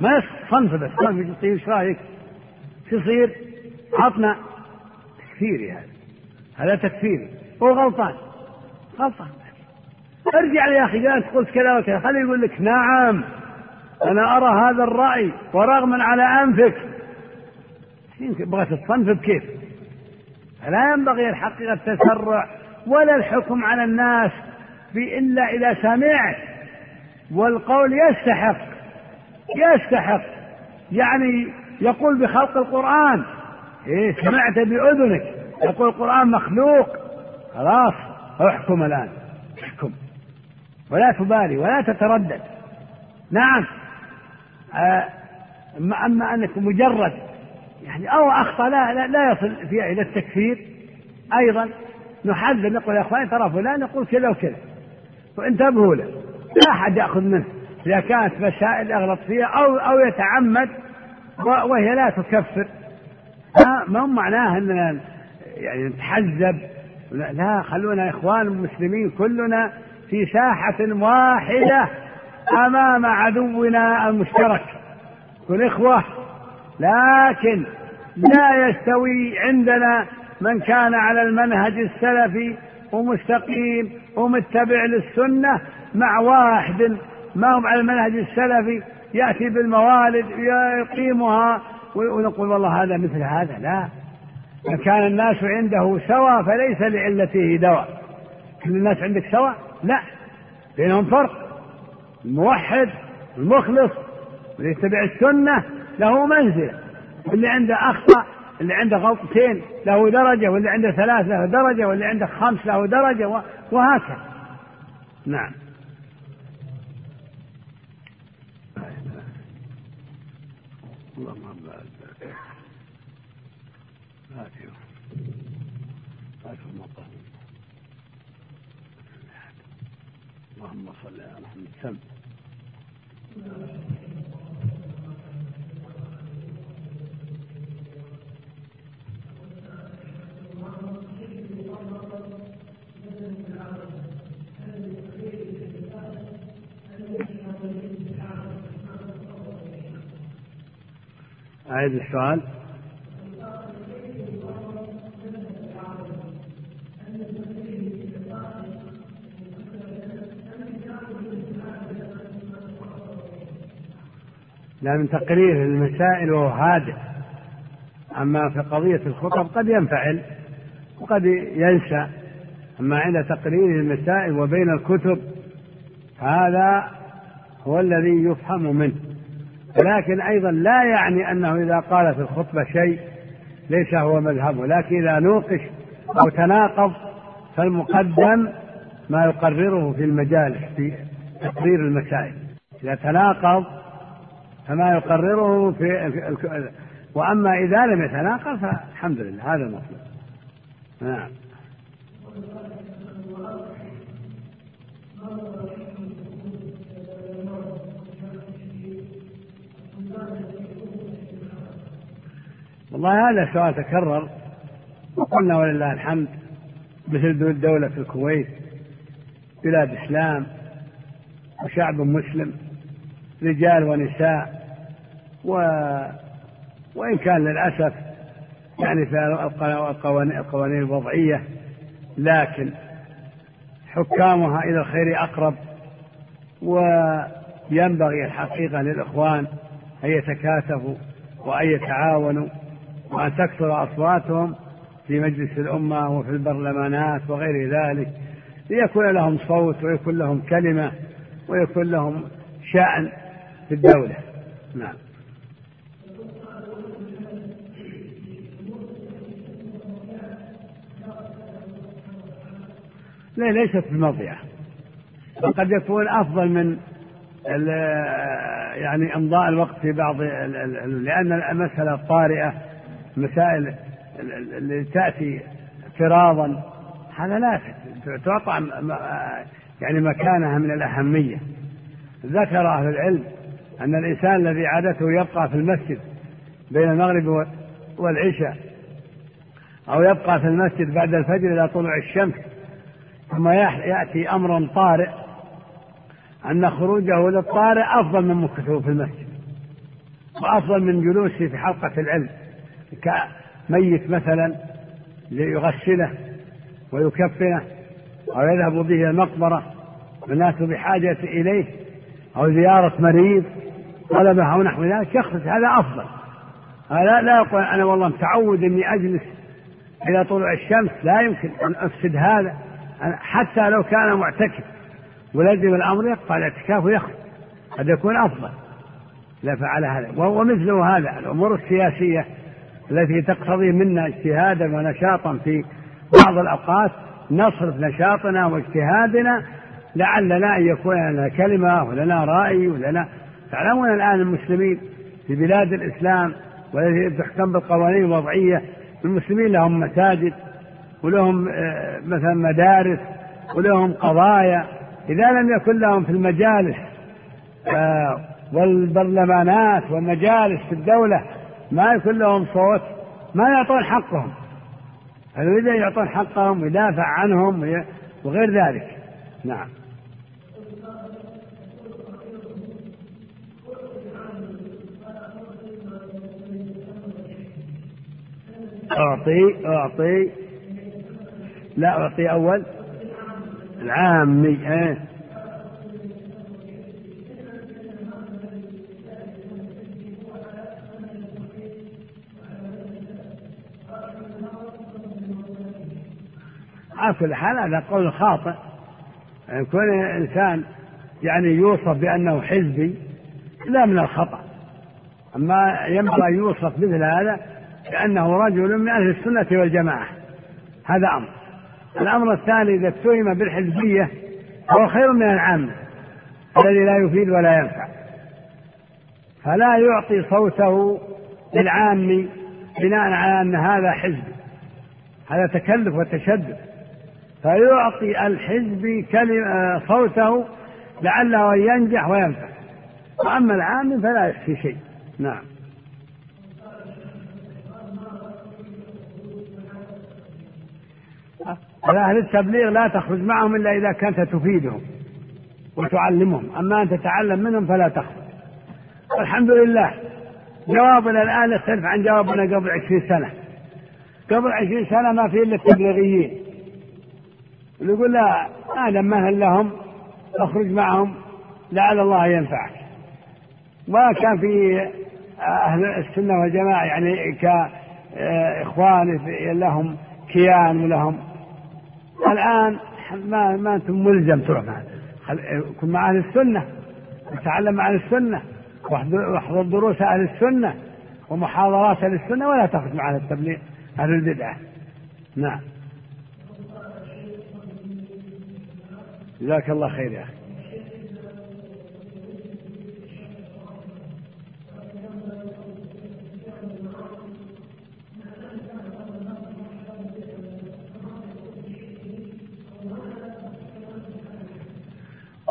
ما صنف بس في طيب إيش رأيك؟ شو يصير؟ عطنا تكفيري هذا هذا تكفيري هو غلطان. غلطان. ارجع يا أخي قالت قلت كذا وكذا. خليه يقول لك نعم. أنا أرى هذا الرأي ورغما على أنفك. يمكن بغيت تصنف بكيف فلا ينبغي الحقيقة التسرع ولا الحكم على الناس إلا إذا سمعت. والقول يستحق يستحق. يعني يقول بخلق القرآن إيه سمعت بأذنك. يقول القرآن مخلوق. خلاص احكم الآن. احكم. ولا تبالي ولا تتردد. نعم. آه أما أنك مجرد يعني أو أخطأ لا, لا, لا يصل فيها إلى التكفير. أيضا نحذر نقول يا إخوان ترى فلان يقول كذا وكذا وانتبهوا له. لا أحد يأخذ منه. إذا كانت مسائل يغلط فيها أو أو يتعمد وهي لا تكفر. ما هو معناه إننا يعني نتحزب لا خلونا إخوان المسلمين كلنا في ساحة واحدة أمام عدونا المشترك. كل إخوة لكن لا يستوي عندنا من كان على المنهج السلفي ومستقيم ومتبع للسنة مع واحد. ما هم على المنهج السلفي؟ يأتي بالموالد يقيمها ونقول والله هذا مثل هذا لا. إن كان الناس عنده سوى فليس لعلته دواء. كل الناس عندك سواء لا. بينهم فرق. الموحد المخلص اللي يتبع السنة له منزلة واللي عنده أخطأ اللي عنده غلطتين له درجة واللي عنده ثلاث له درجة واللي عنده خمس له درجة وهكذا. نعم. اللهم اللهم صل على محمد. سم. أعيد السؤال. لا من تقرير المسائل وهو هادئ. أما في قضية الخطب قد ينفعل. وقد ينسى. أما عند تقرير المسائل وبين الكتب هذا هو الذي يفهم منه. لكن أيضا لا يعني أنه إذا قال في الخطبة شيء ليس هو مذهبه لكن إذا نوقش أو تناقض فالمقدم ما يقرره في المجالس في تقرير المسائل. إذا تناقض فما يقرره في وأما إذا لم يتناقض فالحمد لله هذا المطلوب. نعم. والله هذا سؤال تكرر. وقلنا ولله الحمد مثل دولة الكويت بلاد إسلام وشعب مسلم رجال ونساء و وإن كان للأسف يعني في القوانين الوضعية لكن حكامها إلى الخير أقرب وينبغي الحقيقة للإخوان أن يتكاتفوا وأن يتعاونوا وأن تكثر أصواتهم في مجلس الأمة وفي البرلمانات وغير ذلك ليكون لهم صوت ويكون لهم كلمة ويكون لهم شأن في الدولة. نعم. لا ليست بمضيعة وقد يكون أفضل من يعني إمضاء الوقت في بعض لأن المسألة طارئة المسائل اللي تأتي افتراضا هذا لا تعطى يعني مكانها من الأهمية. ذكر أهل العلم أن الإنسان الذي عادته يبقى في المسجد بين المغرب والعشاء أو يبقى في المسجد بعد الفجر إلى طلوع الشمس ثم يأتي أمر طارئ أن خروجه للطارئ أفضل من مكثه في المسجد وأفضل من جلوسه في حلقة العلم كميت مثلا ليغسله ويكفنه أو يذهب به إلى المقبرة والناس بحاجة إليه أو زيارة مريض طلبة أو نحو ذلك يخرج. هذا أفضل. هذا لا يقول أنا والله متعود إني أجلس إلى طلوع الشمس لا يمكن أن أفسد هذا. حتى لو كان معتكف ولزم الأمر يقطع الاعتكاف ويخرج قد يكون أفضل. لا فعل هذا. ومثله هذا الأمور السياسية التي تقتضي منا اجتهادا ونشاطا في بعض الأوقات نصرف نشاطنا واجتهادنا لعلنا أن يكون لنا كلمة ولنا رأي ولنا تعلمون الآن المسلمين في بلاد الإسلام والتي تحكم بالقوانين الوضعية المسلمين لهم مساجد ولهم آه، مثلا مدارس ولهم قضايا إذا لم يكن لهم في المجالس آه، والبرلمانات والمجالس في الدولة ما يكون لهم صوت ما يعطون حقهم. أن يعطون حقهم ويدافع عنهم وغير ذلك. نعم. أعطي أعطي. لا أعطي أول. العامي إيه على كل حال هذا قول خاطئ. يعني كون الإنسان يعني يوصف بأنه حزبي لا من الخطأ. أما ينبغي يوصف مثل هذا بأنه رجل من أهل السنة والجماعة. هذا أمر. الأمر الثاني إذا اتهم بالحزبية هو خير من العامة الذي لا يفيد ولا ينفع. فلا يعطي صوته للعام بناء على أن هذا حزب هذا تكلف وتشدد. فيعطي الحزب كلمة صوته لعله أن ينجح وينفع. وأما العام فلا يحصي شيء. نعم. أهل التبليغ لا تخرج معهم إلا إذا كنت تفيدهم وتعلمهم. أما أن تتعلم منهم فلا تخرج. والحمد لله. جوابنا الآن يختلف عن جوابنا قبل عشرين سنة. قبل عشرين سنة ما في إلا التبليغيين. يقول لا آدم مهل لهم أخرج معهم لعل الله ينفعك. ما كان في أهل السنة والجماعة يعني كإخوان لهم كيان ولهم الآن ما ما أنتم ملزم تروح معه كن مع أهل السنة. وتعلم أهل السنة. واحضر دروس أهل السنة. ومحاضرات أهل السنة ولا تخرج مع أهل التبليغ أهل البدعة نعم. جزاك الله خير يا أخي.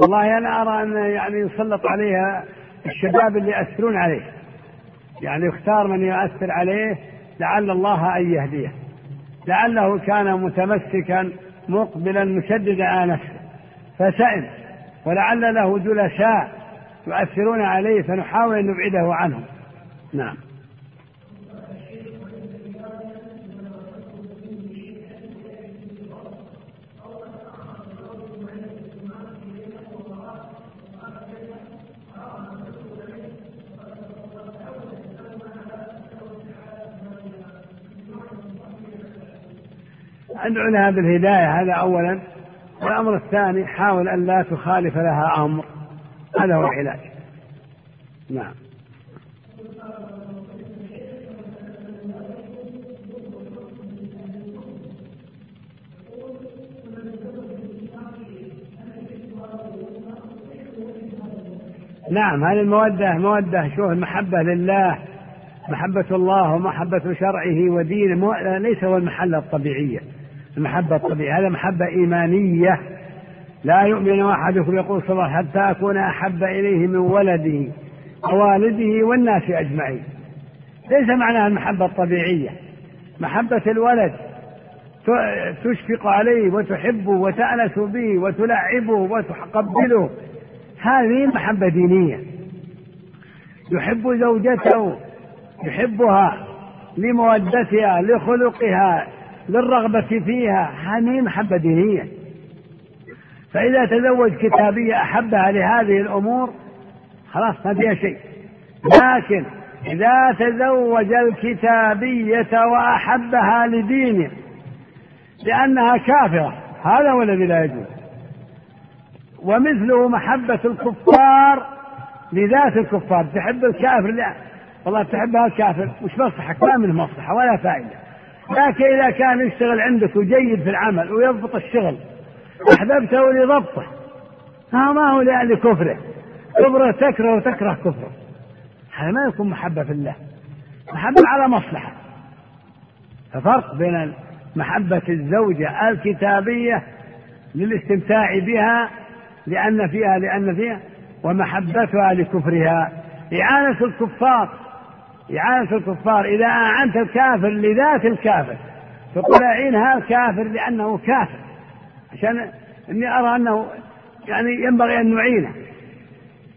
والله أنا أرى أن يعني يسلط عليها الشباب اللي يأثرون عليه. يعني يختار من يؤثر عليه لعل الله أن يهديه. لعله كان متمسكا مقبلا مشددا على نفسه. فسئم. ولعل له جلساء يؤثرون عليه فنحاول أن نبعده عنهم. نعم. أدعو لها بالهداية هذا أولا. والأمر الثاني حاول أن لا تخالف لها أمر. هذا هو العلاج. نعم. نعم هذه المودة مودة شوف المحبة لله محبة الله ومحبة شرعه ودينه ليس هو المحلة الطبيعية. المحبة الطبيعية هذا محبة إيمانية. لا يؤمن أحدكم يقول صلى الله حتى أكون أحب إليه من ولده ووالده والناس أجمعين. ليس معناها المحبة الطبيعية. محبة الولد تشفق عليه وتحبه وتأنس به وتلعبه وتقبله. هذه محبة دينية. يحب زوجته يحبها لمودتها لخلقها للرغبة فيها هذه محبة دينية. فإذا تزوج كتابية أحبها لهذه الأمور خلاص ما فيها شيء. لكن إذا تزوج الكتابية وأحبها لدينه لأنها كافرة هذا هو الذي لا يجوز. ومثله محبة الكفار لذات الكفار. تحب الكافر؟ لا. والله تحبها الكافر. وش مصلحك؟ ما منه مصلحة ولا فائدة. لكن إذا كان يشتغل عندك وجيد في العمل ويضبط الشغل أحببته لضبطه. ها ما هو لكفره كفره تكره وتكره كفره. هذا ما يكون محبة في الله. محبة على مصلحة. ففرق بين محبة الزوجة الكتابية للاستمتاع بها لأن فيها لأن فيها ومحبتها لكفرها. إعانة الكفار. إعانة الكفار إذا أعنت الكافر لذات الكافر تقول أعين هذا الكافر لأنه كافر عشان إني أرى أنه يعني ينبغي أن نعينه.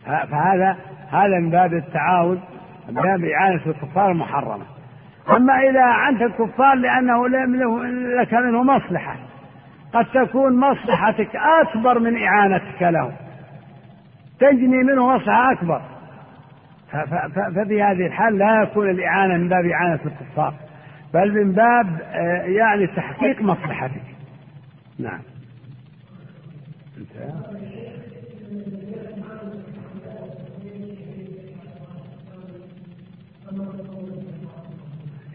فهذا هذا من باب التعاون من باب إعانة الكفار المحرمة. أما إذا أعنت الكفار لأنه لك منه مصلحة قد تكون مصلحتك أكبر من إعانتك له. تجني منه مصلحة أكبر. ففي هذه الحال لا يكون الإعانة من باب إعانة الكفار بل من باب آه، يعني تحقيق مصلحتك. نعم.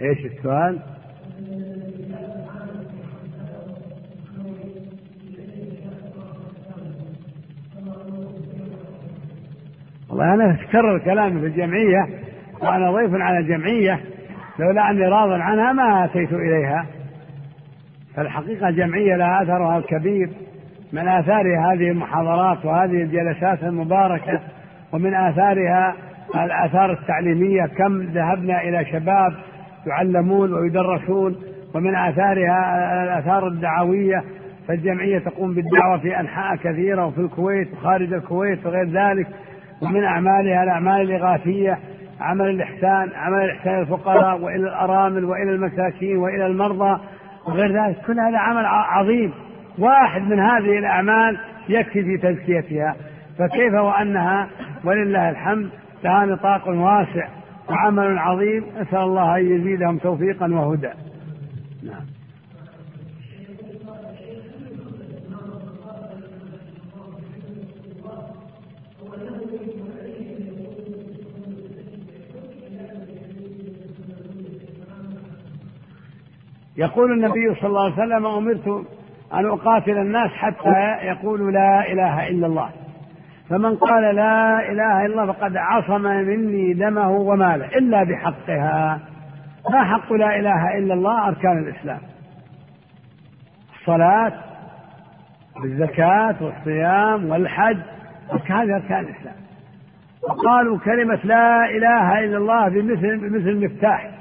إيش السؤال؟ والله أنا تكرر كلامي في الجمعية وأنا ضيف على الجمعية لولا أني راض عنها ما أتيت إليها. فالحقيقة الجمعية لها أثرها الكبير من آثار هذه المحاضرات وهذه الجلسات المباركة ومن آثارها الآثار التعليمية كم ذهبنا إلى شباب يعلمون ويدرسون ومن آثارها الآثار الدعوية. فالجمعية تقوم بالدعوة في أنحاء كثيرة وفي الكويت وخارج الكويت وغير ذلك. ومن أعمالها الأعمال الإغاثية عمل الإحسان عمل الإحسان للفقراء وإلى الأرامل وإلى المساكين وإلى المرضى وغير ذلك. كل هذا عمل عظيم. واحد من هذه الأعمال يكفي في تزكيتها. فكيف وأنها؟ ولله الحمد لها نطاق واسع وعمل عظيم. نسأل الله أن يزيدهم توفيقا وهدى. نعم. يقول النبي صلى الله عليه وسلم أمرت أن أقاتل الناس حتى يقولوا لا إله إلا الله. فمن قال لا إله إلا الله فقد عصم مني دمه وماله إلا بحقها. ما حق لا إله إلا الله؟ أركان الإسلام. الصلاة والزكاة والصيام والحج هذه أركان الإسلام. وقالوا كلمة لا إله إلا الله بمثل بمثل مفتاح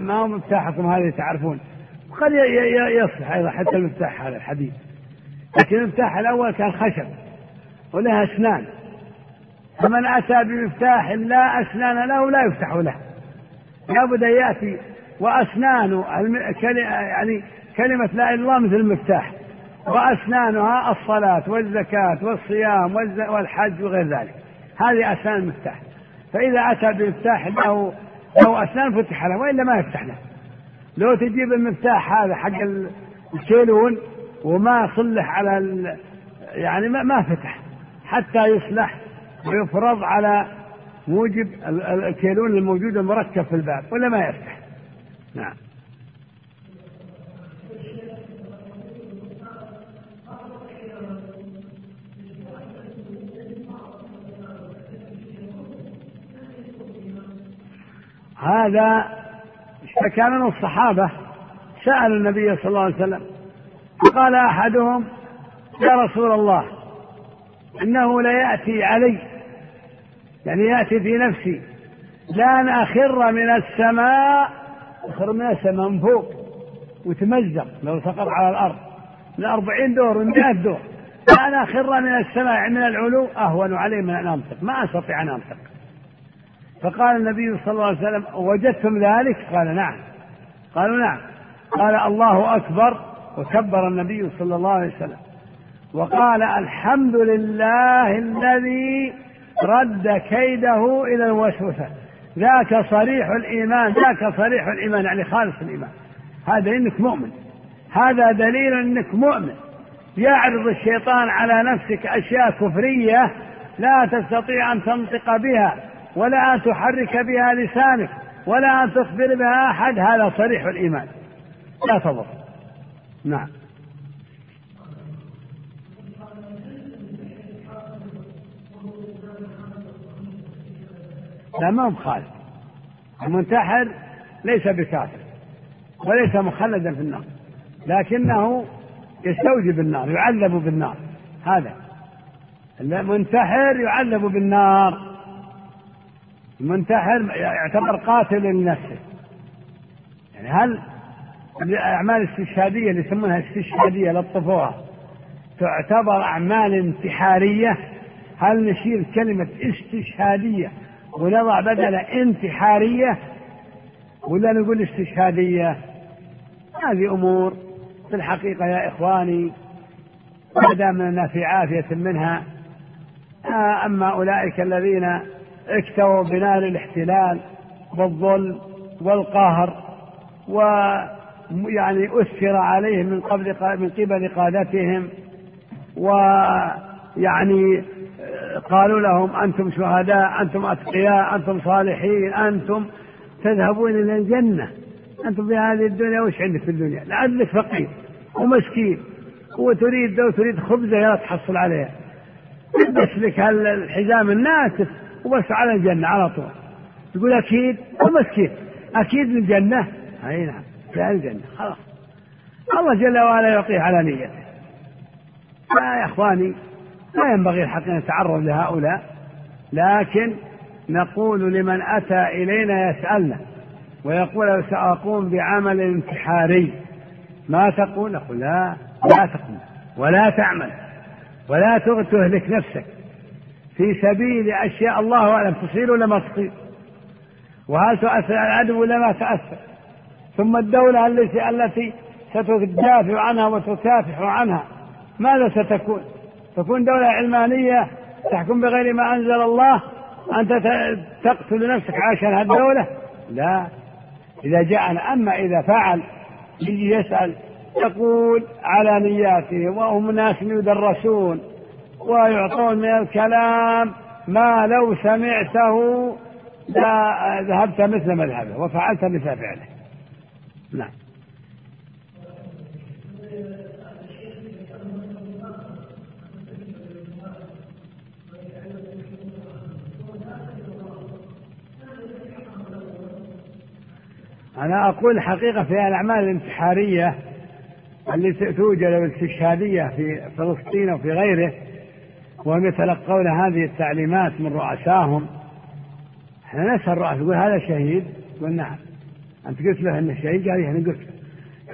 ما هو مفتاحكم هذا تعرفون. وقد يصلح أيضا حتى المفتاح هذا الحديد لكن المفتاح الأول كان خشب ولها أسنان. فمن أتى بمفتاح لا أسنان له لا يفتح له. لابد أن يأتي وأسنان يعني كلمة لا إله إلا الله مثل المفتاح. وأسنانها الصلاة والزكاة والصيام والحج وغير ذلك. هذه أسنان المفتاح. فإذا أتى بمفتاح له له أسنان فتح له وإلا ما يفتح له. لو تجيب المفتاح هذا حق الكيلون وما صلح على يعني ما, ما فتح. حتى يصلح ويفرض على موجب الكيلون الموجود المركب في الباب ولا ما يفتح. نعم. هذا اشتكى منه الصحابة سألوا النبي صلى الله عليه وسلم فقال أحدهم يا رسول الله إنه ليأتي علي يعني يأتي في نفسي لأن أخر من السماء أخر من السماء من فوق وتمزق لو سقط على الأرض من أربعين دور من مئة دور لأن أخر من السماء يعني من العلو أهون علي من أن أنطق ما أستطيع أن أنطق. فقال النبي صلى الله عليه وسلم وجدتم ذلك؟ قال نعم. قالوا نعم. قال الله أكبر. وكبر النبي صلى الله عليه وسلم. وقال الحمد لله الذي رد كيده إلى الوسوسة. ذاك صريح الإيمان ذاك صريح الإيمان يعني خالص الإيمان. هذا إنك مؤمن. هذا دليل إنك مؤمن. يعرض الشيطان على نفسك أشياء كفرية لا تستطيع أن تنطق بها. ولا أن تحرك بها لسانك ولا أن تخبر بها أحد. هذا صريح الإيمان. لا تضر. نعم. لا ما هو بخالد المنتحر ليس بكافر وليس مخلدا في النار لكنه يستوجب النار يعذب بالنار. هذا. المنتحر يعذب بالنار. المنتحر يعتبر قاتل لنفسه. يعني هل الأعمال الاستشهادية اللي يسمونها استشهادية لطفوها تعتبر أعمال انتحارية؟ هل نشيل كلمة استشهادية ونضع بدل انتحارية ولا نقول استشهادية؟ هذه أمور في الحقيقة يا إخواني ما دام أننا في عافية منها أما أولئك الذين اكتووا بنار الاحتلال والظلم والقهر ويعني أسر عليهم من قبل من قبل قادتهم ويعني قالوا لهم أنتم شهداء أنتم أتقياء أنتم صالحين أنتم تذهبون إلى الجنة. أنتم في هذه الدنيا وش عندك في الدنيا؟ لعلك فقير ومسكين وتريد لو تريد خبزة لا تحصل عليها. بس لك الحزام الناسف وبس على الجنة على طول. يقول أكيد؟ ومسكين. أكيد للجنة أي نعم. في الجنة خلاص. الله جل وعلا يعطيه على نيته. يا إخواني لا ينبغي الحق أن نتعرض لهؤلاء لكن نقول لمن أتى إلينا يسألنا ويقول سأقوم بعمل انتحاري. ما تقول؟ نقول لا لا تقوم ولا تعمل ولا تهلك نفسك. في سبيل أشياء الله أعلم تصير ولا ما تصير؟ وهل تؤثر على العدو ولا ما تؤثر؟ ثم الدولة التي التي ستدافع عنها وتكافح عنها ماذا ستكون؟ تكون دولة علمانية تحكم بغير ما أنزل الله؟ أنت تقتل نفسك عشان هالدولة؟ لا. إذا جاءنا أما إذا فعل يجي يسأل يقول على نياتهم وهم ناس يدرسون ويعطون من الكلام ما لو سمعته لا ذهبت مثل مذهبه وفعلت مثل فعله. نعم. أنا أقول الحقيقة في الأعمال الانتحارية التي توجد الاستشهادية في فلسطين وفي غيره وهم يتلقون هذه التعليمات من رؤسائهم إحنا نسأل الرؤساء يقول هذا شهيد؟ يقول نعم. أنت قلت له أنه شهيد؟ قال أنا قلت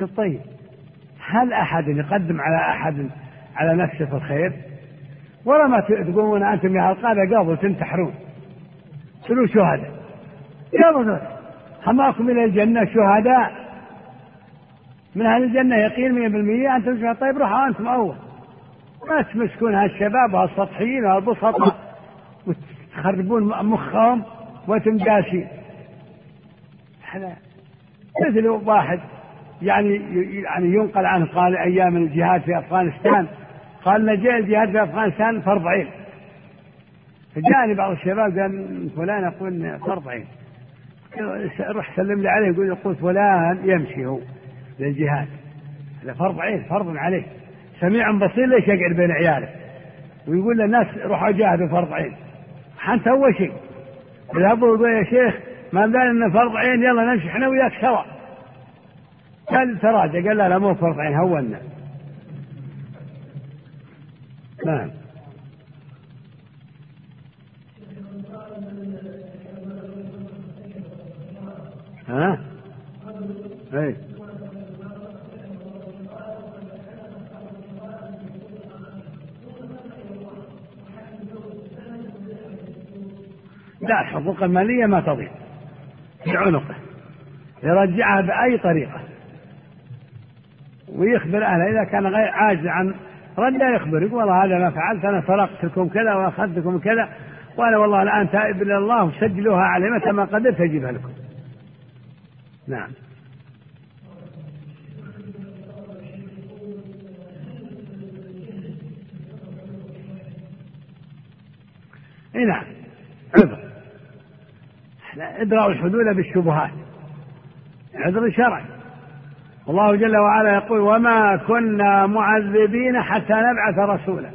قلت طيب هل أحد يقدم على أحد على نفسه في الخير؟ ولا ما تقومون أنتم يا القادة قبل تنتحرون تقولوا شهداء؟ قبل حماكم إلى الجنة شهداء. من أهل الجنة يقين مية بالمية. أنتم شهداء طيب روحوا أنتم أول. ما تمسكون هالشباب وهالسطحيين وهالبسطاء وتخربون مخهم وأنتم جالسين إحنا مثل واحد يعني يعني ينقل عنه قال أيام الجهاد في أفغانستان. قال نجا الجهاد في أفغانستان فرض عين فجاءني بعض الشباب قال فلان يقول فرض عين روح سلم لي عليه يقول يقول فلان يمشي هو للجهاد. هذا فرض عين فرض عليه. سميع بصير ليش يقعد بين عياله؟ ويقول للناس روحوا جاهدوا فرض عين. حتى أول شيء. يذهبوا يقول يا شيخ ما دام انه فرض عين يلا نمشي إحنا وياك سوا. قال تراجع قال لا لا مو فرض عين هونا. نعم. ها؟ اي لا الحقوق المالية ما تضيع. في عنقه يرجعها بأي طريقة. ويخبر أهله. إذا كان غير عاجز عن رد يخبر. يقول والله هذا ما فعلت أنا سرقتكم كذا وأخذتكم كذا. وأنا والله الآن تائب إلى الله وسجلوها علي متى ما قدرت أجيبها لكم. نعم. اي نعم. عذر. ادرأوا الحدود بالشبهات. عذر شرعي الله جل وعلا يقول وما كنا معذبين حتى نبعث رسولا.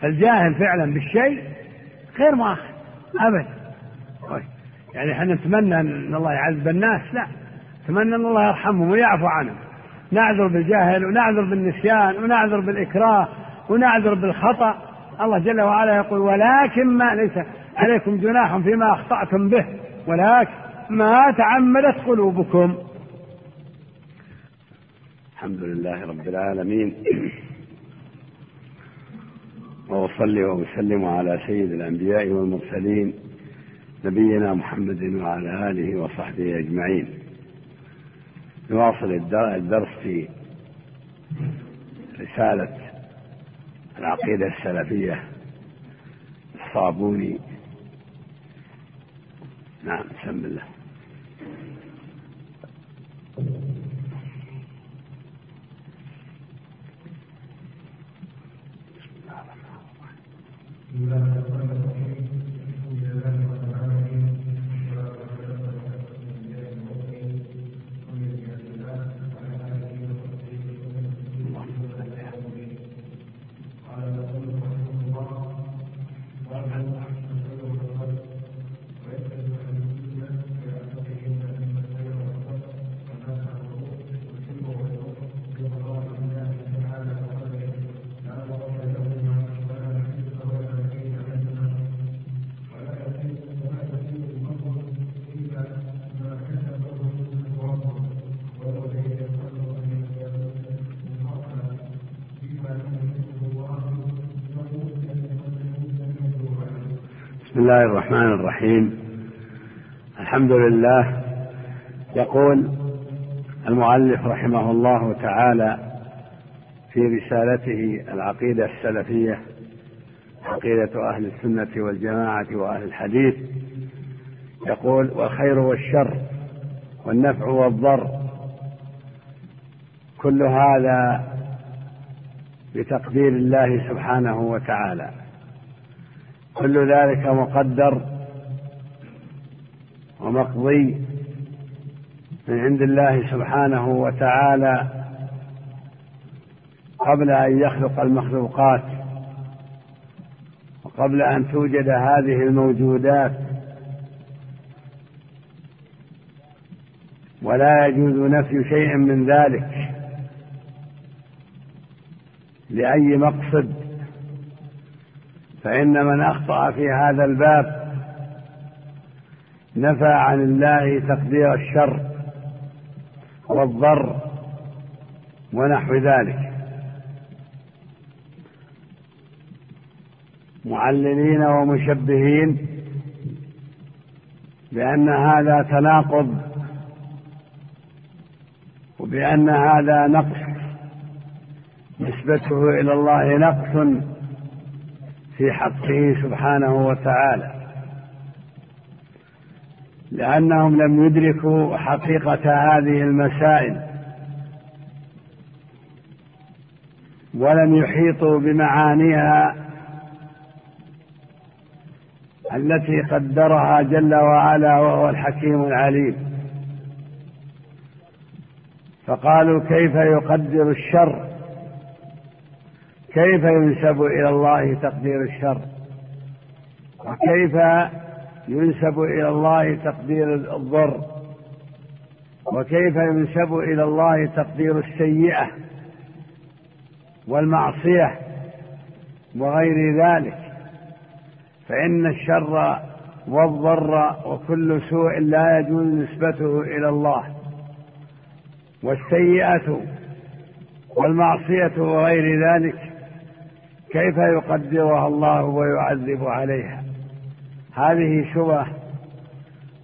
فالجاهل فعلا بالشيء غير مؤاخذ ابدا. يعني إحنا نتمنى أن الله يعذب الناس؟ لا. نتمنى أن الله يرحمهم ويعفو عنهم. نعذر بالجهل ونعذر بالنسيان ونعذر بالإكراه ونعذر بالخطأ. الله جل وعلا يقول ولكن ما ليس عليكم جناح فيما أخطأتم به ولكن ما تعمدت قلوبكم. الحمد لله رب العالمين. وأصلي وأسلم على سيد الأنبياء والمرسلين نبينا محمد وعلى آله وصحبه أجمعين. نواصل الدرس في رسالة العقيدة السلفية الصابوني. نعم بسم الله بسم الله الرحمن الرحيم الحمد لله رب العالمين والصلاه والسلام على رسول الله المرسلين ومن الله وعلى اله وصحبه قال رسول رحمه الله قال احسن العلوم الخلق ويسال عن السنة ويعتقدون ان الخير والخلق والناس عن الروح والحلم والروح بقضاء الله تعالى وقدره لا ضرر لهما بسم الله الرحمن الرحيم. الحمد لله. يقول المؤلف رحمه الله تعالى في رسالته العقيدة السلفية عقيدة أهل السنة والجماعة وأهل الحديث يقول والخير والشر والنفع والضر كل هذا بتقدير الله سبحانه وتعالى. كل ذلك مقدر ومقضي من عند الله سبحانه وتعالى قبل أن يخلق المخلوقات وقبل أن توجد هذه الموجودات. ولا يجوز نفي شيء من ذلك لأي مقصد فإن من أخطأ في هذا الباب نفى عن الله تقدير الشر والضر ونحو ذلك. معللين ومشبهين بأن هذا تناقض وبأن هذا نقص. نسبته إلى الله نقص في حقه سبحانه وتعالى. لأنهم لم يدركوا حقيقة هذه المسائل ولم يحيطوا بمعانيها التي قدرها جل وعلا وهو الحكيم العليم. فقالوا كيف يقدر الشر؟ كيف ينسب إلى الله تقدير الشر؟ وكيف ينسب إلى الله تقدير الضر؟ وكيف ينسب إلى الله تقدير السيئة والمعصية وغير ذلك؟ فإن الشر والضر وكل سوء لا يجوز نسبته إلى الله. والسيئة والمعصية وغير ذلك كيف يقدرها الله ويعذب عليها؟ هذه شبهة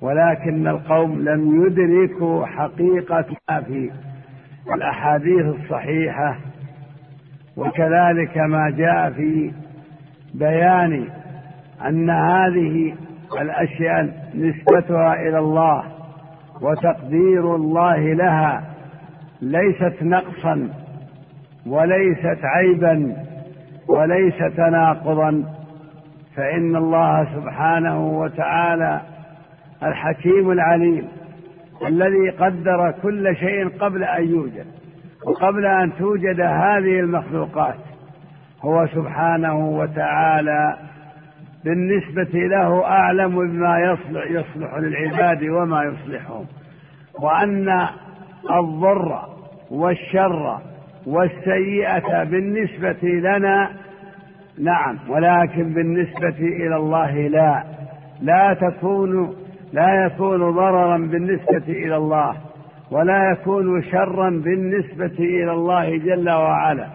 ولكن القوم لم يدركوا حقيقة ما في الأحاديث الصحيحة وكذلك ما جاء في بيان أن هذه الأشياء نسبتها إلى الله وتقدير الله لها ليست نقصا وليست عيبا. وليس تناقضا فإن الله سبحانه وتعالى الحكيم العليم الذي قدر كل شيء قبل أن يوجد وقبل أن توجد هذه المخلوقات. هو سبحانه وتعالى بالنسبة له أعلم بما يصلح, يصلح للعباد وما يصلحهم. وأن الضر والشر والسيئة بالنسبة لنا نعم ولكن بالنسبة إلى الله لا. لا تكون لا يكون ضررا بالنسبة إلى الله ولا يكون شرا بالنسبة إلى الله جل وعلا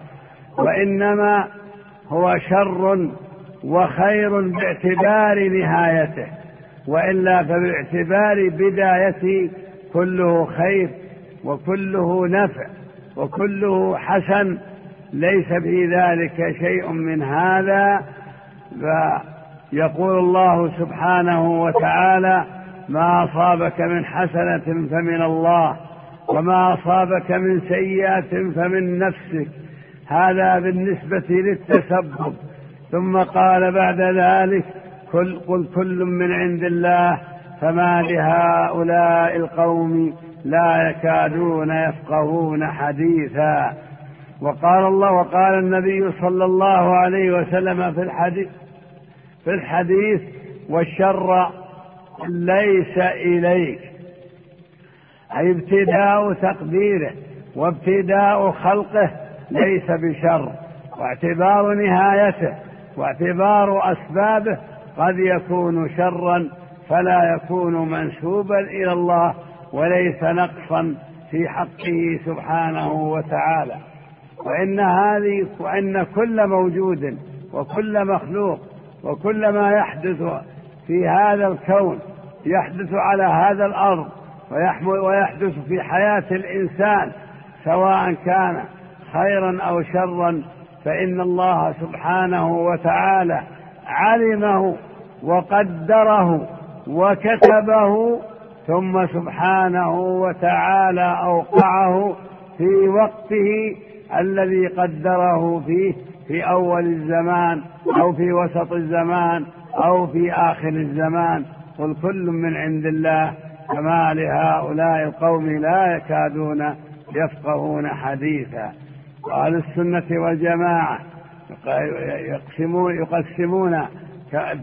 وإنما هو شر وخير باعتبار نهايته وإلا فباعتبار بدايته كله خير وكله نفع. وكله حسن ليس في ذلك شيء من هذا. فيقول الله سبحانه وتعالى ما أصابك من حسنة فمن الله وما أصابك من سيئة فمن نفسك. هذا بالنسبة للتسبب. ثم قال بعد ذلك كل قل كل من عند الله فما لهؤلاء القوم لا يكادون يفقهون حديثا. وقال الله وقال النبي صلى الله عليه وسلم في الحديث في الحديث والشر ليس إليك. أي ابتداء تقديره وابتداء خلقه ليس بشر واعتبار نهايته واعتبار أسبابه قد يكون شرا فلا يكون منسوبا إلى الله وليس نقصا في حقه سبحانه وتعالى. وإن هذه وإن كل موجود وكل مخلوق وكل ما يحدث في هذا الكون يحدث على هذا الأرض ويحدث في حياة الإنسان سواء كان خيرا أو شرا فإن الله سبحانه وتعالى علمه وقدره وكتبه ثم سبحانه وتعالى أوقعه في وقته الذي قدره فيه في أول الزمان أو في وسط الزمان أو في آخر الزمان. قل كل من عند الله فما لهؤلاء القوم لا يكادون يفقهون حديثا. وأهل السنة والجماعة يقسمون يقسمون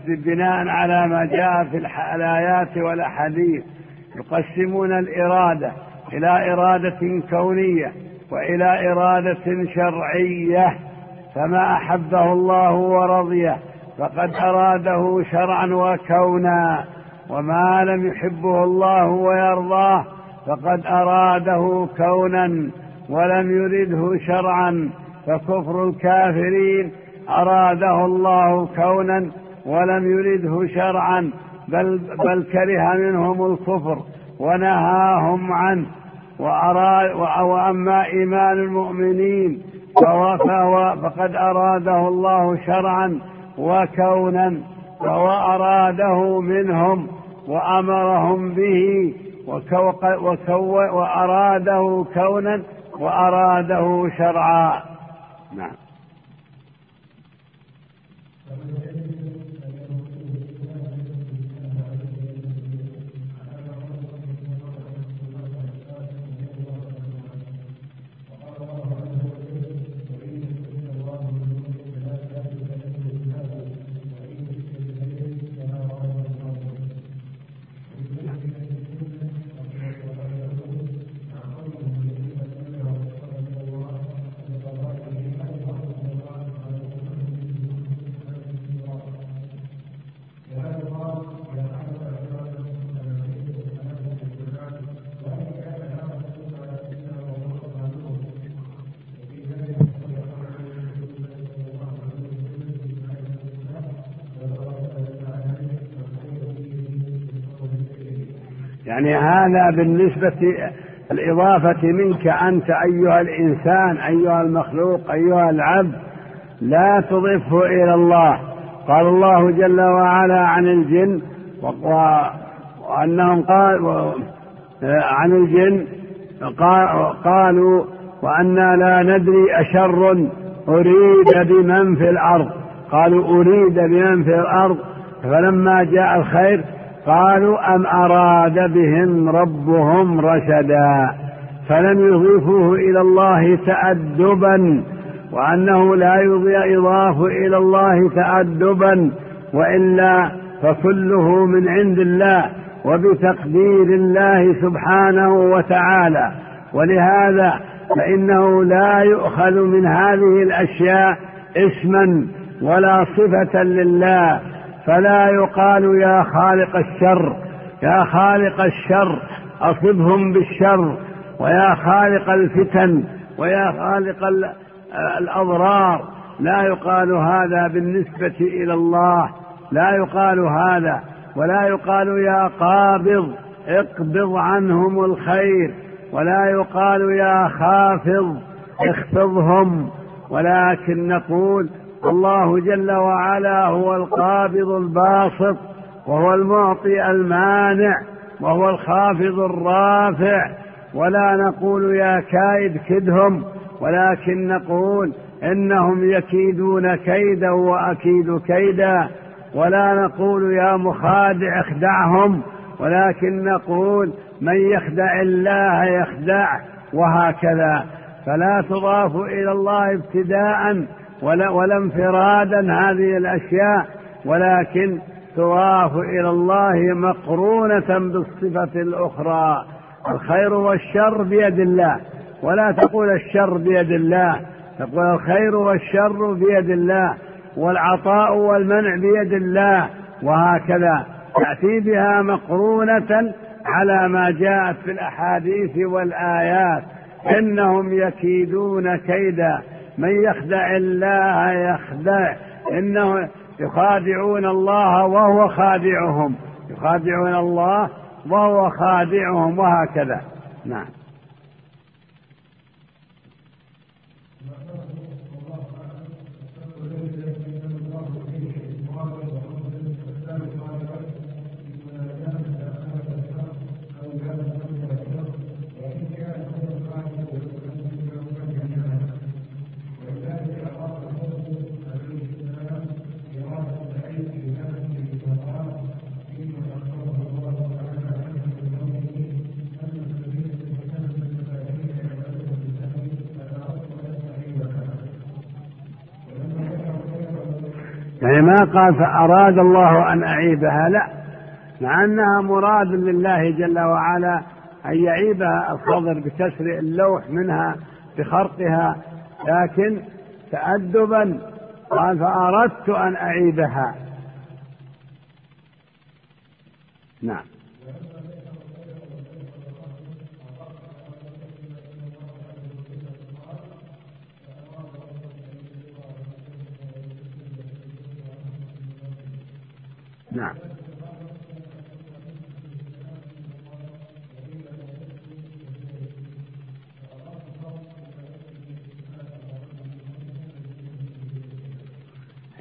بناء على ما جاء في الآيات والأحاديث. يقسمون الإرادة إلى إرادة كونية وإلى إرادة شرعية فما أحبه الله ورضيه فقد أراده شرعا وكونا وما لم يحبه الله ويرضاه فقد أراده كونا ولم يرده شرعا فكفر الكافرين أراده الله كونا ولم يرده شرعا. بل, بل كره منهم الكفر ونهاهم عنه. وأراد وأما إيمان المؤمنين فهو فقد أراده الله شرعا وكونا فهو أراده منهم وأمرهم به وكو وكو وأراده كونا وأراده شرعا. نعم. يعني هذا بالنسبة الإضافة منك أنت أيها الإنسان أيها المخلوق أيها العبد لا تضفه إلى الله. قال الله جل وعلا عن الجن وأنهم قال عن الجن قالوا وأنا لا ندري أشر أريد بمن في الأرض. قالوا أريد بمن في الأرض. فلما جاء الخير قالوا أم أراد بهم ربهم رشدا فلم يضيفوه إلى الله تأدبا وأنه لا يضاف إلى الله تأدبا وإلا فكله من عند الله وبتقدير الله سبحانه وتعالى. ولهذا فإنه لا يؤخذ من هذه الأشياء اسما ولا صفة لله فلا يقال يا خالق الشر يا خالق الشر أصبهم بالشر ويا خالق الفتن ويا خالق الأضرار. لا يقال هذا بالنسبة إلى الله لا يقال هذا ولا يقال يا قابض اقبض عنهم الخير ولا يقال يا خافض اخفضهم. ولكن نقول الله جل وعلا هو القابض الباسط وهو المعطي المانع وهو الخافض الرافع. ولا نقول يا كائد كدهم ولكن نقول إنهم يكيدون كيدا وأكيد كيدا. ولا نقول يا مخادع اخدعهم ولكن نقول من يخدع الله يخدع وهكذا. فلا تضاف إلى الله ابتداء ولا, ولا انفرادا هذه الأشياء ولكن تضاف إلى الله مقرونة بالصفة الأخرى. الخير والشر بيد الله. ولا تقول الشر بيد الله تقول الخير والشر بيد الله والعطاء والمنع بيد الله. وهكذا تأتي بها مقرونة على ما جاءت في الأحاديث والآيات. إنهم يكيدون كيدا. من يخدع الله يخدع. إنه يخادعون الله وهو خادعهم. يخادعون الله وهو خادعهم وهكذا. نعم. يعني ما قال فأراد الله أن أعيبها لا. مع أنها مراد لله جل وعلا أن يعيبها الصدر بكسر اللوح منها بخرقها. لكن تأدبا قال فأردت أن أعيبها. نعم. نعم.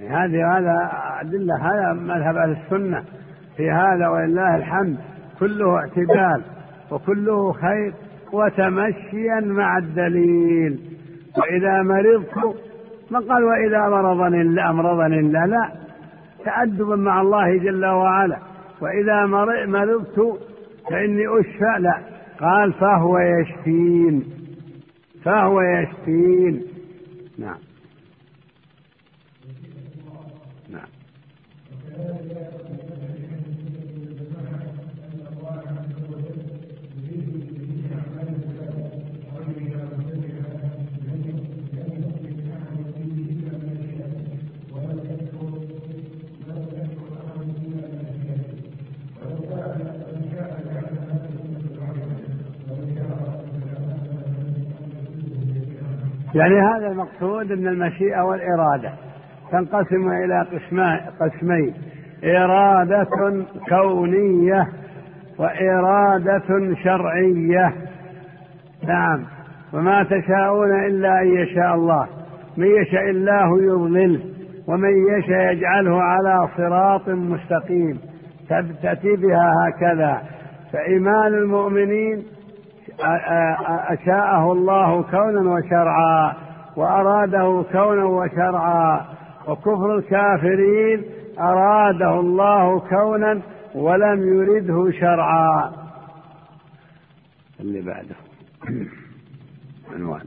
هذه هذا أدلة هذا مذهب أهل السنة. في هذا ولله الحمد كله اعتدال وكله خير وتمشيا مع الدليل. وإذا مرضت ما قال وإذا مرضني الله أمرضني الله لا. تأدبا مع الله جل وعلا. وإذا مرضت فإني أشفى. لا. قال فهو يشفين. فهو يشفين. نعم. يعني هذا المقصود من المشيئة والإرادة. تنقسم إلى قسمين. إرادة كونية وإرادة شرعية. نعم. وما تشاءون إلا أن يشاء الله. من يشاء الله يضلله ومن يشاء يجعله على صراط مستقيم. تأتي بها هكذا. فإيمان المؤمنين أشاءه الله كونا وشرعا وأراده كونا وشرعا. وكفر الكافرين أراده الله كونا ولم يرده شرعا. اللي بعده. عنوان.